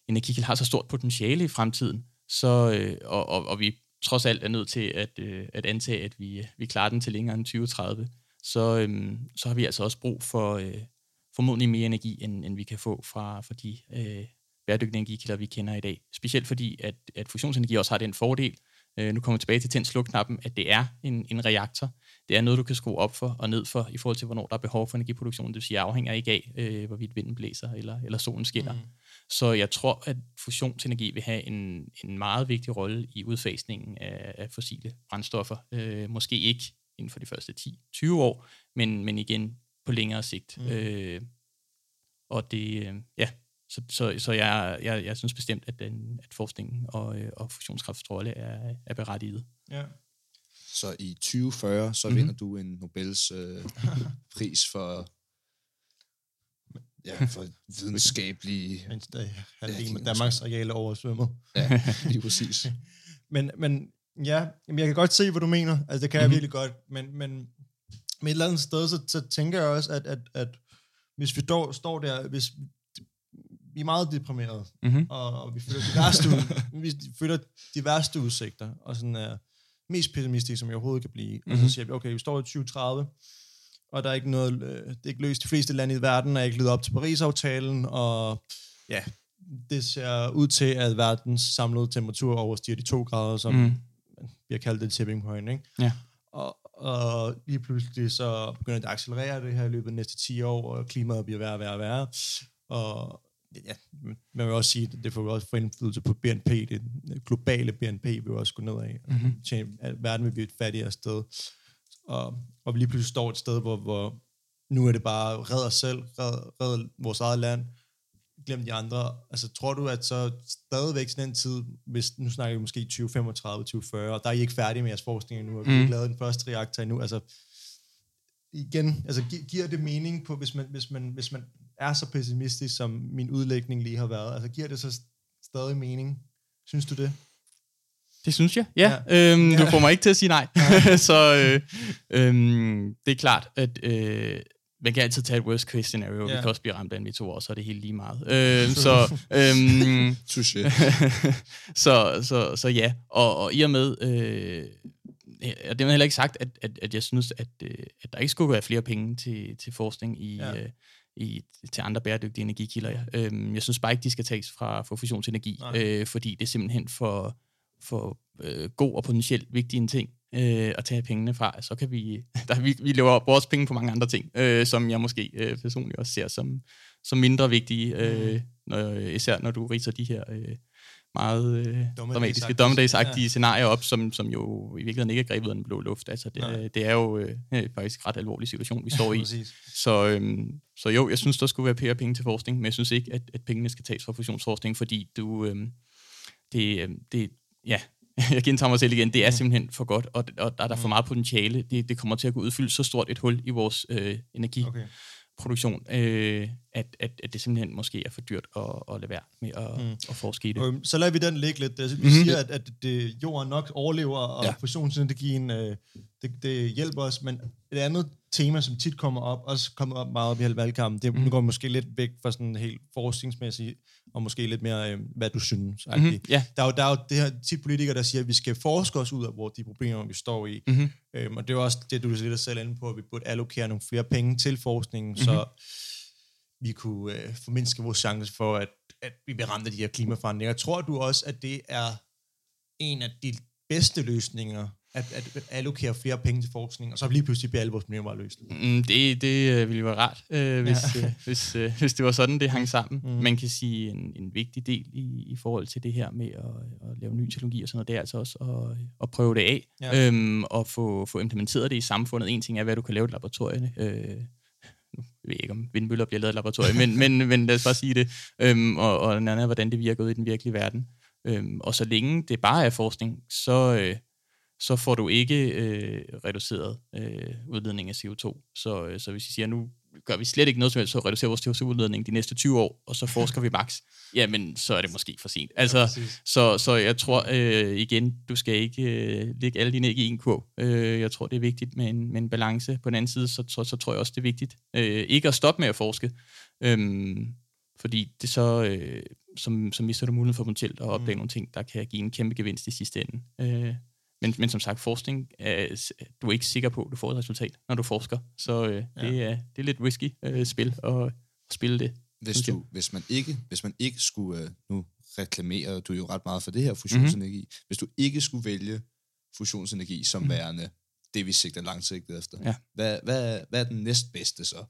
energikilde har så stort potentiale i fremtiden, så, øh, og, og, og vi trods alt er nødt til at, øh, at antage, at vi, øh, vi klarer den til længere end 2030, så, øh, så har vi altså også brug for øh, formodentlig mere energi, end, end vi kan få fra, fra de øh, bæredygtige energikilder, vi kender i dag. Specielt fordi, at, at fusionsenergi også har den fordel, øh, nu kommer vi tilbage til tænd sluk knappen at det er en, en reaktor. Det er noget, du kan skrue op for og ned for, i forhold til, hvornår der er behov for energiproduktion. Det vil sige, afhænger ikke af, øh, hvorvidt vinden blæser eller, eller solen skinner. Mm. Så jeg tror, at fusionsenergi vil have en, en meget vigtig rolle i udfasningen af, af fossile brændstoffer. Øh, måske ikke inden for de første 10-20 år, men, men igen på længere sigt. Mm. Øh, og det, øh, ja, så, så, så jeg, jeg, jeg synes bestemt, at, den, at forskningen og, øh, og fusionskraftens rolle er, er berettiget. Ja. Så i 2040, så mm-hmm. vinder du en Nobels øh, pris for ja, for videnskabelige... Mens der halvdelen med Danmarks areale oversvømmet. Ja, lige præcis. men, men ja, jeg kan godt se, hvad du mener. Altså, det kan mm-hmm. jeg mhm. virkelig godt. Men, men med et eller andet sted, så, så tænker jeg også, at, at, at hvis vi dog, står der, hvis vi er meget deprimerede, mm-hmm. og, og vi føler de værste, vi føler de værste udsigter, og sådan er mest pessimistisk, som jeg overhovedet kan blive. Mm-hmm. Og så mhm. siger vi, okay, vi står i 2030, og der er ikke noget, øh, det er ikke løst. De fleste lande i verden er ikke ledet op til Paris-aftalen, og ja, det ser ud til, at verdens samlede temperatur overstiger de to grader, som mm. vi har kaldt det tipping point, ikke? Ja. Og, og lige pludselig så begynder det at accelerere det her i løbet af de næste 10 år, og klimaet bliver værre og værre og værre. Og ja, man vil også sige, at det får også få indflydelse på BNP. Det globale BNP vil også gå nedad. Mm-hmm. Verden vil blive et fattigere sted. Og, og vi lige pludselig står et sted, hvor, hvor nu er det bare red os selv, red, red vores eget land, glem de andre. Altså, tror du, at så stadigvæk sådan en tid, hvis nu snakker vi måske 2035, 2040, og der er I ikke færdige med jeres forskning endnu, og vi har ikke mm. lavet den første reaktor endnu, altså, igen, altså gi- giver det mening på, hvis man, hvis, man, hvis man er så pessimistisk, som min udlægning lige har været, altså giver det så stadig mening? Synes du det? Det synes jeg, ja. ja. Øhm, ja. Du får mig ikke til at sige nej. Ja. så øh, øhm, det er klart, at øh, man kan altid tage et worst case scenario. Ja. Vi kan også blive ramt af en meteor, så er det helt lige meget. Øh, så, øhm, så, så, så ja, og, og i og med, øh, og det har heller ikke sagt, at, at, at jeg synes, at, øh, at der ikke skulle være flere penge til, til forskning i, ja. øh, i, til andre bæredygtige energikilder. Øhm, jeg synes bare ikke, de skal tages fra, fra fusionsenergi, øh, fordi det er simpelthen for, for øh, god og potentielt vigtig en ting øh, at tage pengene fra, så kan vi, der, vi, vi lever vores penge på mange andre ting, øh, som jeg måske øh, personligt også ser som, som mindre vigtige, øh, når, især når du riser de her øh, meget øh, dramatiske, dommedagsagtige ja. scenarier op, som, som jo i virkeligheden ikke er grebet af den blå luft. Altså, det, det er jo øh, faktisk en ret alvorlig situation, vi står i. så, øh, så jo, jeg synes, der skulle være flere penge til forskning, men jeg synes ikke, at, at pengene skal tages fra fusionsforskning, fordi du, øh, det, øh, det, ja, jeg gentager mig selv igen, det er simpelthen for godt, og, og der er der for mm. meget potentiale. Det, det kommer til at kunne udfylde så stort et hul i vores øh, energiproduktion, øh, at, at, at det simpelthen måske er for dyrt at, at lade være med at, mm. at forske i det. Okay, så lader vi den ligge lidt. Altså, vi mm-hmm. siger, at, at det, jorden nok overlever, og ja. fusionsenergien øh, det, det hjælper os, men et andet tema, som tit kommer op, også kommer op meget op i hele valgkampen, det mm. går måske lidt væk fra sådan helt forskningsmæssigt, og måske lidt mere, øh, hvad du synes. Mm-hmm. Yeah. Der, er jo, der er jo det her tit politikere, der siger, at vi skal forske os ud af, hvor de problemer, vi står i. Mm-hmm. Øhm, og det er også det, du lidt selv inde på, at vi burde allokere nogle flere penge til forskningen, mm-hmm. så vi kunne øh, formindske vores chance for, at, at vi bliver ramt af de her klimaforandringer. Tror du også, at det er en af de bedste løsninger at, at allokere flere penge til forskning, og så lige pludselig bliver alle vores problemer løst. Mm, det, det øh, ville være rart, øh, hvis, ja. øh, hvis, øh, hvis det var sådan, det hang sammen. Mm. Man kan sige, en, en vigtig del i, i forhold til det her med at, at lave ny teknologi og sådan noget, det er altså også at, at prøve det af, ja. øhm, og få, få implementeret det i samfundet. En ting er, hvad du kan lave i laboratorierne. Øh, nu ved jeg ikke, om vindmøller bliver lavet i laboratoriet, men, men, men lad os bare sige det. Øhm, og, og den anden er, hvordan det virker ud i den virkelige verden. Øhm, og så længe det bare er forskning, så... Øh, så får du ikke øh, reduceret øh, udledning af CO2. Så, øh, så hvis vi siger, nu gør vi slet ikke noget som helst, så reducerer vores CO2-udledning de næste 20 år, og så forsker vi max, jamen så er det måske for sent. Altså, ja, så, så jeg tror øh, igen, du skal ikke øh, lægge alle dine æg i en kurv. Øh, jeg tror, det er vigtigt med en, med en balance. På den anden side, så, så, så tror jeg også, det er vigtigt øh, ikke at stoppe med at forske. Øh, fordi det så, øh, som, så mister du muligheden for potentielt at opdage mm. nogle ting, der kan give en kæmpe gevinst i sidste ende. Øh, men, men som sagt, forskning, er, du er ikke sikker på, at du får et resultat, når du forsker. Så øh, ja. det, er, det er lidt risky øh, spil at, at spille det. Hvis, du, hvis, man ikke, hvis man ikke skulle, øh, nu reklamerer du jo ret meget for det her fusionsenergi, mm-hmm. hvis du ikke skulle vælge fusionsenergi som Mhm. mm-hmm. værende det, vi sigter langsigtet efter, Ja. hvad, hvad, hvad er den næstbedste så?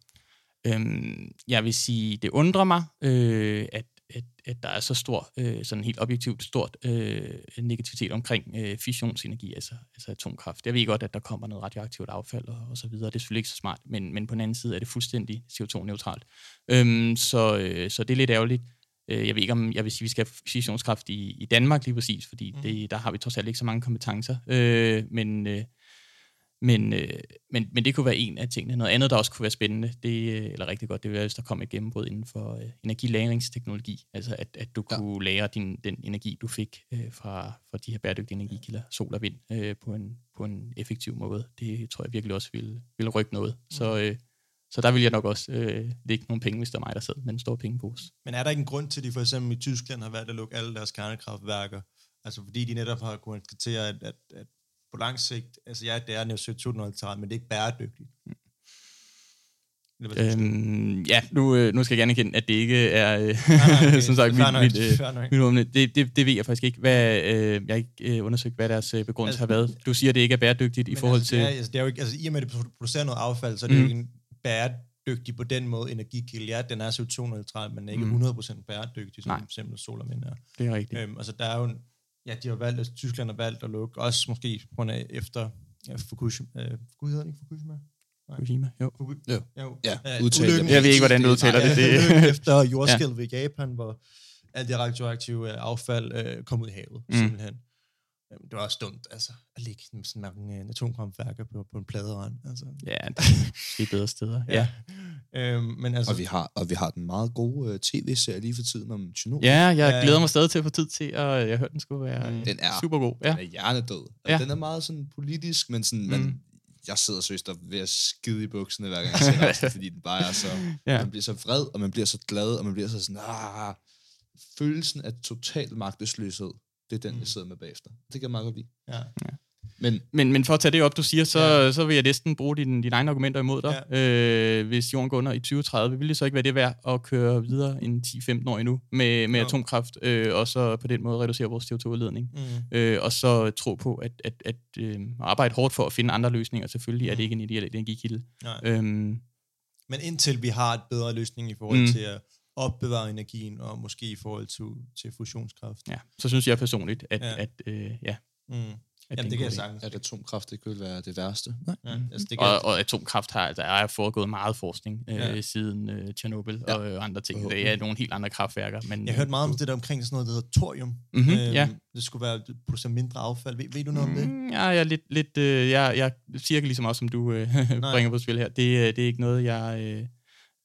Øhm, jeg vil sige, det undrer mig, øh, at, at, at der er så stor, øh, sådan helt objektivt stort øh, negativitet omkring øh, fissionsenergi, altså, altså atomkraft. Jeg ved godt, at der kommer noget radioaktivt affald og, og så videre. Det er selvfølgelig ikke så smart, men, men på den anden side er det fuldstændig CO2-neutralt. Øhm, så, øh, så det er lidt ærgerligt. Øh, Jeg ved ikke, om jeg vil sige, at vi skal have fissionskraft i, i Danmark lige præcis, fordi mm. det, der har vi trods alt ikke så mange kompetencer. Øh, men, øh, men, øh, men, men det kunne være en af tingene. Noget andet, der også kunne være spændende, det, øh, eller rigtig godt, det ville være, hvis der kom et gennembrud inden for øh, energilagringsteknologi. Altså at, at du Ja. kunne lagre din, den energi, du fik øh, fra, fra de her bæredygtige energikilder, sol og vind, øh, på, en, på en effektiv måde. Det tror jeg virkelig også ville, ville rykke noget. Mm. Så, øh, så der vil jeg nok også øh, lægge nogle penge, hvis det er mig, der sidder med en stor pengepose. Men er der ikke en grund til, at de for eksempel i Tyskland har valgt at lukke alle deres kernekraftværker? Altså fordi de netop har kunnet konstatere, at, at, at på lang sigt, altså ja, det er jo CO2-neutralt, men det er ikke bæredygtigt. Eller du? Øhm, ja, nu, øh, nu skal jeg gerne erkende, at det ikke er, øh, nej, okay. som sagt, mit, mit, mit åbne. det, det, det ved jeg faktisk ikke. Hvad, øh, jeg har ikke øh, undersøgt, hvad deres begrundelse Altså, har været. Du siger, at det ikke er bæredygtigt i forhold altså, til... Det er, altså, det er jo ikke, altså, I og med, at det producerer noget affald, så er det Mm. jo ikke en bæredygtig på den måde energikilde. Ja, den er CO2-neutral, men er ikke Mm. 100% bæredygtig, som Nej. for eksempel sol og vind er. Det er rigtigt. Øhm, altså, der er jo en, ja, de har valgt, altså, Tyskland har valgt at lukke, også måske på grund af efter ja, Fukushima, øh, Fuku hedder det ikke Fukushima? Fukushima, jo. Fuku, Jo. jo. Ja, Øh, udtale. Jeg ved ikke, hvordan du udtaler det. det. efter jordskælvet i Japan, hvor alt det radioaktive øh, affald øh, kom ud i havet, mm. simpelthen. Øhm, Det var også dumt, altså, at ligge med sådan mange øh, atomkraftværker på, på en pladerand. Altså. Ja, det er bedre steder. Ja. Øhm, men altså, Og vi har, og vi har den meget gode uh, tv-serie lige for tiden om Chernobyl. Ja, jeg Ja. glæder mig stadig til at få tid til, og jeg hørte, den skulle være Mm. Den er, super god. Ja. den er hjernedød. Og Ja. Den er meget sådan politisk, men sådan, Mm. man, jeg sidder seriøst og ved at skide i bukserne, hver gang jeg ser det, fordi den bare er så... Ja. Man bliver så vred, og man bliver så glad, og man bliver så sådan, ah, følelsen af total magtesløshed, det er den, Mm. jeg sidder med bagefter. Det kan jeg meget godt lide. ja. Men Men, men for at tage det op, du siger, så, Ja. ja. så vil jeg næsten bruge dine, dine egne argumenter imod dig. Ja. Øh, hvis jorden går under i 2030, vil det så ikke være det værd at køre videre en 10-15 år endnu med, med Jo. atomkraft, øh, og så på den måde reducere vores CO2-udledning? Mm. Øh, og så tro på at, at, at øh, arbejde hårdt for at finde andre løsninger. Selvfølgelig er det Mm. ikke en ideel energikilde. Øhm, Men indtil vi har et bedre løsning i forhold Mm. mm. til at opbevare energien, og måske i forhold til, til fusionskraft. ja, så synes jeg personligt, at, Ja. at, øh, ja, Mm. at Jamen, det kan jeg sagtens. at atomkraft ikke vil være det værste. Nej. Ja, Mm. altså, det kan, Og, og atomkraft har, der er foregået meget forskning øh, Ja. siden øh, Tjernobyl Ja. og øh, andre ting. Det er nogle helt andre kraftværker. Men, jeg hørte meget om det der omkring sådan noget, der hedder thorium. Mhm, ja. Det skulle være at producere mindre affald. Ved, ved du noget om det? Mm, ja, jeg er lidt, lidt øh, jeg, jeg cirka ligesom også, som du øh, bringer på spil her. Det, øh, det er ikke noget, jeg øh,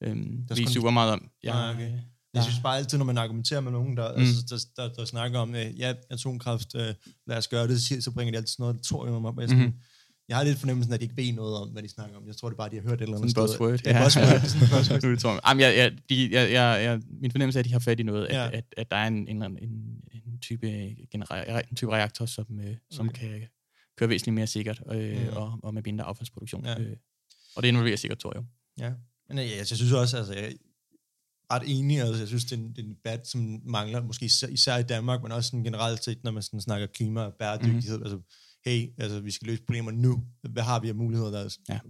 øh, ved kun- super meget om. Jeg, Nej, okay. øh, Jeg synes bare altid, når man argumenterer med nogen, der, Mm. mm. altså, der, der, der snakker om, øh, ja, atomkraft, øh, lad os gøre det, så, bringer de altid sådan noget thorium op. Og jeg, sådan, Mhm. jeg har lidt fornemmelsen, at de ikke ved noget om, hvad de snakker om. Jeg tror det er bare, de har hørt et eller andet Sådan sted. buzzword. Det er buzzword. en buzzword. Jamen, jeg, jeg, de, jeg, jeg, jeg, min fornemmelse er, at de har fat i noget, at, Ja. ja. at, at der er en, en, en, en, type, genera- en type reaktor, som, øh, som Okay. kan køre væsentligt mere sikkert øh, Mm. og, og med mindre affaldsproduktion. Ja. Øh, og det involverer sikkert thorium. Ja. Men øh, ja, jeg synes også, altså, jeg er ret enig, altså, jeg synes, det er, en, det er en debat, som mangler, måske især, især i Danmark, men også sådan generelt set, når man sådan snakker klima og bæredygtighed, mm. altså, hey, altså, vi skal løse problemer nu. Hvad har vi af muligheder, der Ja. ja.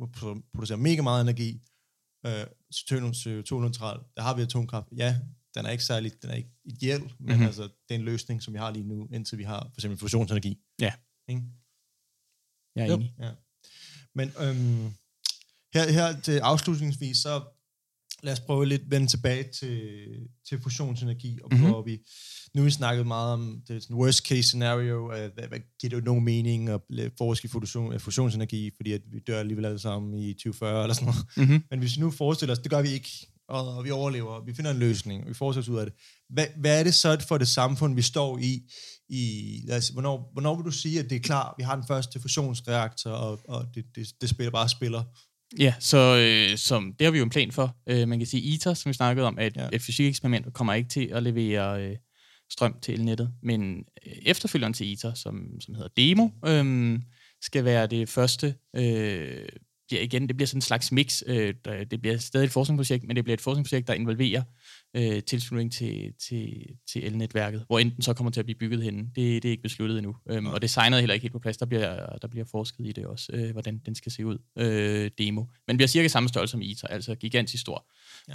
producerer mega meget energi, øh, CO2-neutral, der har vi atomkraft. Ja, den er ikke særlig, den er ikke ideel, men Mhm. mm-hmm. altså, det er en løsning, som vi har lige nu, indtil vi har for eksempel fusionsenergi. Ja. Ikke? Jeg er Jo. enig. Ja. Men øhm, her, her til afslutningsvis, så lad os prøve lidt at vende tilbage til, til fusionsenergi, og Mhm. mm-hmm. hvor vi, nu har vi snakket meget om det sådan worst case scenario, uh, hvad, hvad giver det nogen mening at forske i fusion, fusionsenergi, fordi at vi dør alligevel alle sammen i 2040 eller sådan noget. Mm-hmm. Men hvis vi nu forestiller os, det gør vi ikke, og, og vi overlever, og vi finder en løsning, og vi os ud af det. Hvad, hvad er det så for det samfund, vi står i? i lad os, hvornår, hvornår vil du sige, at det er klar, vi har den første fusionsreaktor, og, og det, det, det spiller bare spiller? Ja, så øh, som, det har vi jo en plan for. Øh, man kan sige, ITER, som vi snakkede om, et, Ja. et fysikeksperiment, kommer ikke til at levere øh, strøm til elnettet. Men øh, efterfølgeren til ITER, som, som hedder DEMO, øh, skal være det første... Øh, ja, igen, det bliver sådan en slags mix. Øh, det bliver stadig et forskningsprojekt, men det bliver et forskningsprojekt, der involverer øh, tilslutning til, til, til elnetværket, hvor enten så kommer til at blive bygget henne. Det, det er ikke besluttet endnu. Øhm, og designet er heller ikke helt på plads. Der bliver, der bliver forsket i det også, øh, hvordan den skal se ud. Øh, demo. Men bliver cirka samme størrelse som ITER, altså gigantisk stor.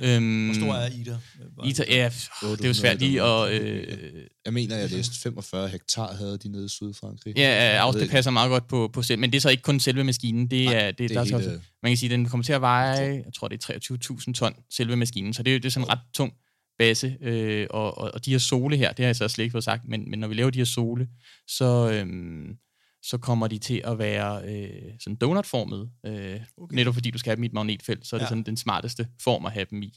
Ja. Øhm, Hvor stor er ITER? ITER, ja, det er jo svært lige at... Øh, jeg mener, jeg læste 45 hektar havde de nede i Sydfrankrig. Ja, det passer meget godt på, på selv, men det er så ikke kun selve maskinen. Det Nej, er, det, det er der hele... også, man kan sige, den kommer til at veje, jeg tror det er 23.000 ton, selve maskinen, så det, det er sådan ret tung base, øh, og, og, og de her sole her, det har jeg så slet ikke fået sagt, men, men når vi laver de her sole, så, øhm, så kommer de til at være øh, sådan donutformet, øh, okay. netop fordi du skal have dem i et magnetfelt, så er det ja. sådan den smarteste form at have dem i.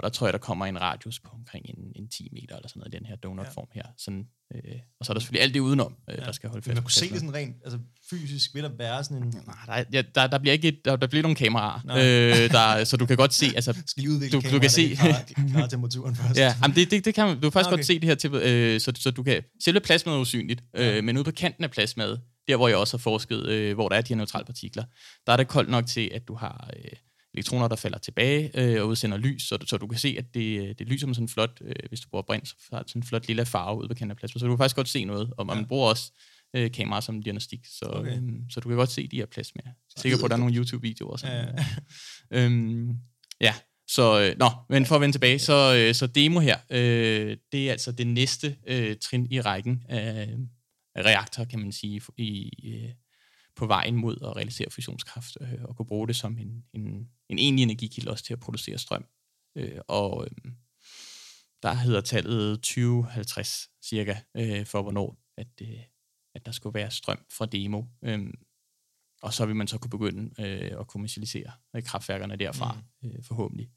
Og der tror jeg, der kommer en radius på omkring en, en 10 meter eller sådan noget i den her donutform her. Sådan, øh, og så er der selvfølgelig alt det udenom, øh, ja. der skal holde fast. Man kunne se det sådan rent altså fysisk, vil der være sådan en... Nej, der, ja, der, der bliver ikke et, der, der bliver nogle kameraer, øh, der, så du kan godt se... Altså, skal lige udvikle du, du kan se, klar, klar temperaturen først? ja, jamen det, det, det kan man, du kan faktisk okay. godt se det her, til, øh, så, så du kan... Selve plasmaet er usynligt, øh, ja. men ude på kanten af plasmaet, der hvor jeg også har forsket, øh, hvor der er de her neutralpartikler, der er det koldt nok til, at du har... Øh, elektroner, der falder tilbage øh, og udsender lys, så, så du kan se, at det, øh, det lyser med sådan en flot, øh, hvis du bruger brint, så har sådan en flot lille farve ude på kanten af plasma. Så du kan faktisk godt se noget, og man ja. bruger også øh, kamera som diagnostik, så, okay. øhm, så du kan godt se de her plasmaer. Jeg er sikker på, at der er nogle YouTube-videoer. Sådan. Ja, ja. øhm, ja, så, øh, nå, men for at vende tilbage, så, øh, så demo her, øh, det er altså det næste øh, trin i rækken af, af reaktorer, kan man sige, i, øh, på vejen mod at realisere fusionskraft øh, og kunne bruge det som en, en, en egentlig energikilde også til at producere strøm. Øh, og øh, der hedder tallet 2050 cirka øh, for hvornår at, øh, at der skulle være strøm fra demo. Øh, og så vil man så kunne begynde øh, at kommercialisere øh, kraftværkerne derfra mm. øh, forhåbentlig,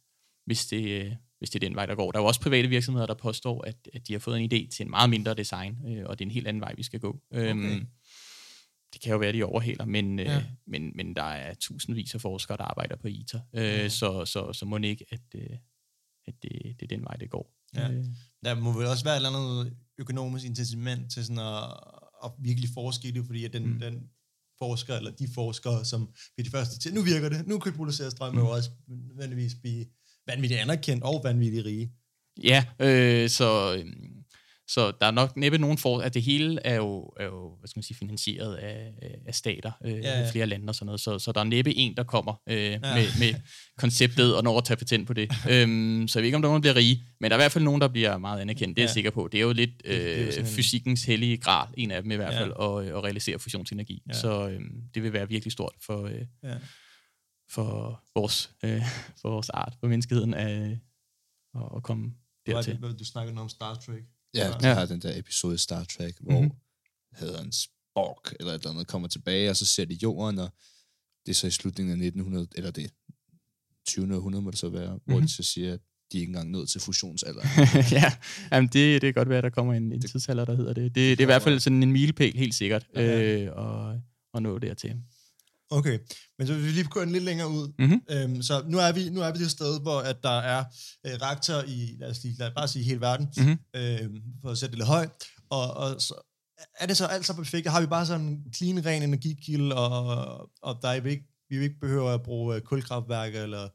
hvis det, øh, hvis det er den vej, der går. Der er jo også private virksomheder, der påstår, at, at de har fået en idé til en meget mindre design, øh, og det er en helt anden vej, vi skal gå. Okay. Øhm, det kan jo være, de overhaler, men, øh, ja. øh, men, men der er tusindvis af forskere, der arbejder på ITER, øh, ja. så, så, så må det ikke, at, øh, at det, det er den vej, det går. Ja. Øh. Der må vel også være et eller andet økonomisk incitament til sådan at, at virkelig forske i det, fordi at den, mm. den forsker, eller de forskere, som bliver de første til, nu virker det, nu kan vi producere strøm, mm. og også nødvendigvis blive vanvittigt anerkendt og vanvittigt rige. Ja, øh, så... Øh, så der er nok næppe nogen for, at det hele er jo, er jo hvad skal man sige, finansieret af, af stater, øh, ja, ja. flere lande og sådan noget. Så, så der er næppe en, der kommer øh, ja. med, med konceptet og når at tage patent på det. øhm, så jeg ved ikke, om der er nogen, der bliver rige, men der er i hvert fald nogen, der bliver meget anerkendt. Det er ja. jeg sikker på. Det er jo lidt øh, det, det fysikkens hellige gral, en af dem i hvert fald, ja. at, at realisere fusionsenergi. Ja. Så øh, det vil være virkelig stort for, øh, ja. for, vores, øh, for vores art, for menneskeheden, at, at komme dertil. Du, du snakkede om Star Trek. Ja, de ja. har den der episode i Star Trek, hvor mm-hmm. hedder en Spock eller et eller andet kommer tilbage, og så ser de jorden, og det er så i slutningen af 1900, eller det 20. århundrede må det så være, mm-hmm. hvor de så siger, at de er ikke engang nået til fusionsalder. ja, jamen det, det kan godt være, at der kommer en, en det, tidsalder, der hedder det. Det, det, det er i hvert fald sådan en milepæl, helt sikkert, okay. øh, og, og nå dertil. Okay, men så vil vi lige gå en lidt længere ud. Mm-hmm. Øhm, så nu er vi nu er vi det sted, hvor at der er øh, reaktorer i, lad os, lige, lad os bare sige hele verden, mm-hmm. øh, for at sætte det lidt højt. Og, og så, er det så alt så perfekt? Har vi bare sådan en clean, ren energikilde, og, og der er ikke, vi ikke behøver at bruge øh, kulkraftværker eller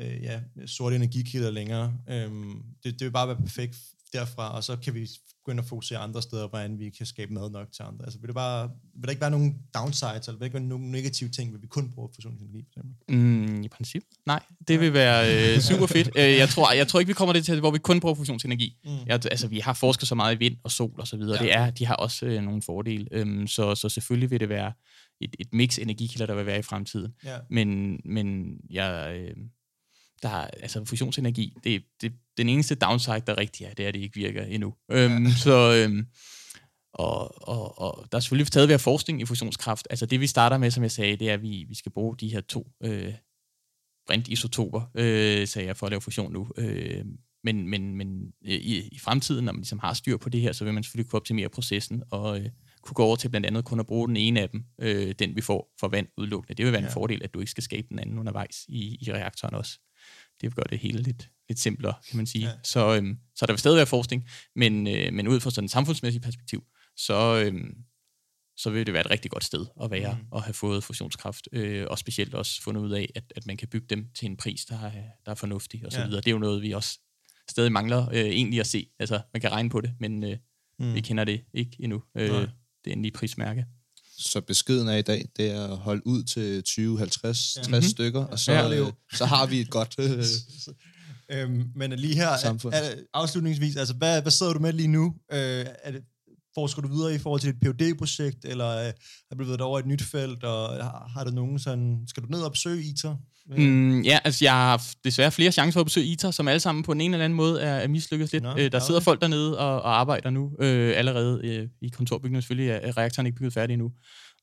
øh, ja, sorte energikilder længere. Øhm, det, det vil bare være perfekt derfra, og så kan vi begynde at fokusere andre steder, hvordan vi kan skabe mad nok til andre. Altså vil, det bare, vil der ikke være nogen downsides, eller vil der ikke være nogen negative ting, vil vi kun bruge fusionsenergi, for eksempel? Mm, I princip, nej. Det vil være øh, super fedt. Øh, jeg, tror, jeg tror ikke, vi kommer det til, hvor vi kun bruger fusionsenergi. Mm. Jeg, altså, vi har forsket så meget i vind og sol og så videre. Ja. Det er, de har også øh, nogle fordele. Øhm, så, så selvfølgelig vil det være et, et mix energikilder, der vil være i fremtiden. Ja. Men, men jeg... Øh, der er, altså fusionsenergi, det, det, den eneste downside, der rigtig er, det er, at det ikke virker endnu. Ja. Øhm, så, øhm, og, og, og der er selvfølgelig stadig være forskning i fusionskraft. Altså det, vi starter med, som jeg sagde, det er, at vi, vi skal bruge de her to øh, brintisotoper, øh, sagde jeg, for at lave fusion nu. Øh, men men, men øh, i, i fremtiden, når man ligesom har styr på det her, så vil man selvfølgelig kunne optimere processen og øh, kunne gå over til blandt andet kun at bruge den ene af dem, øh, den vi får for vand udelukkende. Det vil være en ja. fordel, at du ikke skal skabe den anden undervejs i, i reaktoren også det gøre det hele lidt, lidt simplere, kan man sige. Ja. Så, øhm, så der vil stadig være forskning, men, øh, men ud fra sådan et samfundsmæssigt perspektiv, så, øhm, så vil det være et rigtig godt sted at være mm. og have fået fusionskraft, øh, og specielt også fundet ud af, at, at man kan bygge dem til en pris, der er, der er fornuftig og så ja. videre. Det er jo noget, vi også stadig mangler øh, egentlig at se. Altså, man kan regne på det, men øh, mm. vi kender det ikke endnu. Øh, det er en lige prismærke. Så beskeden er i dag, det er at holde ud til 20, 50, ja. 60 mm-hmm. stykker, og så, Ja. øh, så har vi et godt... Øh, Øhm, men lige her, Samfund. er, er, afslutningsvis, altså hvad, hvad sidder du med lige nu? Øh, er det, forsker du videre i forhold til et phd projekt eller øh, har du været over et nyt felt, og har, har du nogen sådan, skal du ned og besøge ITER? Mm, ja, altså jeg har f- desværre flere chancer for at besøge ITER, som alle sammen på ene eller anden måde er, er mislykket lidt. Nå, øh, der sidder folk dernede og, og arbejder nu øh, allerede øh, i kontorbygningen. Selvfølgelig er, er reaktoren ikke bygget færdig endnu,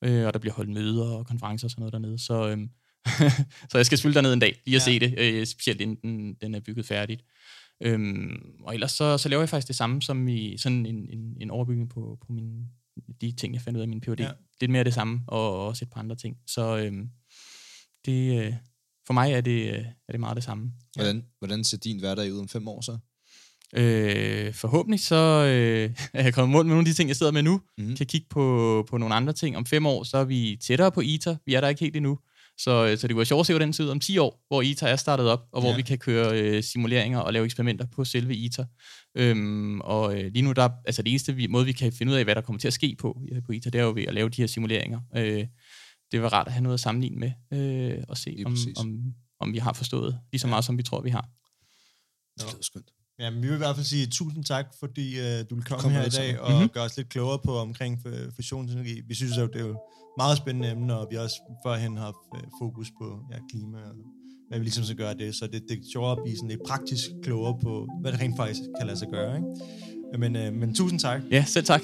øh, og der bliver holdt møder og konferencer og sådan noget dernede. Så, øh, så jeg skal selvfølgelig derned en dag lige at Ja. se det, øh, specielt inden den, den er bygget færdigt. Øhm, og ellers så, så laver jeg faktisk det samme som i sådan en, en, en overbygning på, på mine, de ting, jeg fandt ud af min PhD. Ja. Ja. Lidt mere det samme, og, og også et par andre ting. Så øhm, det, øh, for mig er det, øh, er det meget det samme. hvordan, hvordan ser din hverdag ud om fem år så? Øh, forhåbentlig så øh, er jeg kommet mål med nogle af de ting, jeg sidder med nu. Mm. Kan kigge på, på nogle andre ting. Om fem år, så er vi tættere på ITER. Vi er der ikke helt endnu. Så, øh, så det kunne være sjovt at se, hvordan det ser ud om 10 år, hvor ITER er startet op, og hvor Ja. vi kan køre øh, simuleringer og lave eksperimenter på selve ITER. Øhm, og øh, lige nu, der, altså det eneste vi, måde, vi kan finde ud af, hvad der kommer til at ske på, øh, på ITER, det er jo ved at lave de her simuleringer. Øh, det var rart at have noget at sammenligne med, øh, og se, om, om, om vi har forstået lige så meget, som vi tror, vi har. Det lyder skønt. Ja, men vi vil i hvert fald sige tusind tak, fordi øh, du vil komme Kom her i dag sammen. og Mhm. gøre os lidt klogere på omkring fusionsenergi. Vi synes jo, det er jo et meget spændende emne, og vi har også førhen haft øh, fokus på ja, klima og hvad vi ligesom skal gøre det. Så det, det er sjovere at blive sådan lidt praktisk klogere på, hvad det rent faktisk kan lade sig gøre. Ikke? Men, øh, men tusind tak. Ja, selv tak.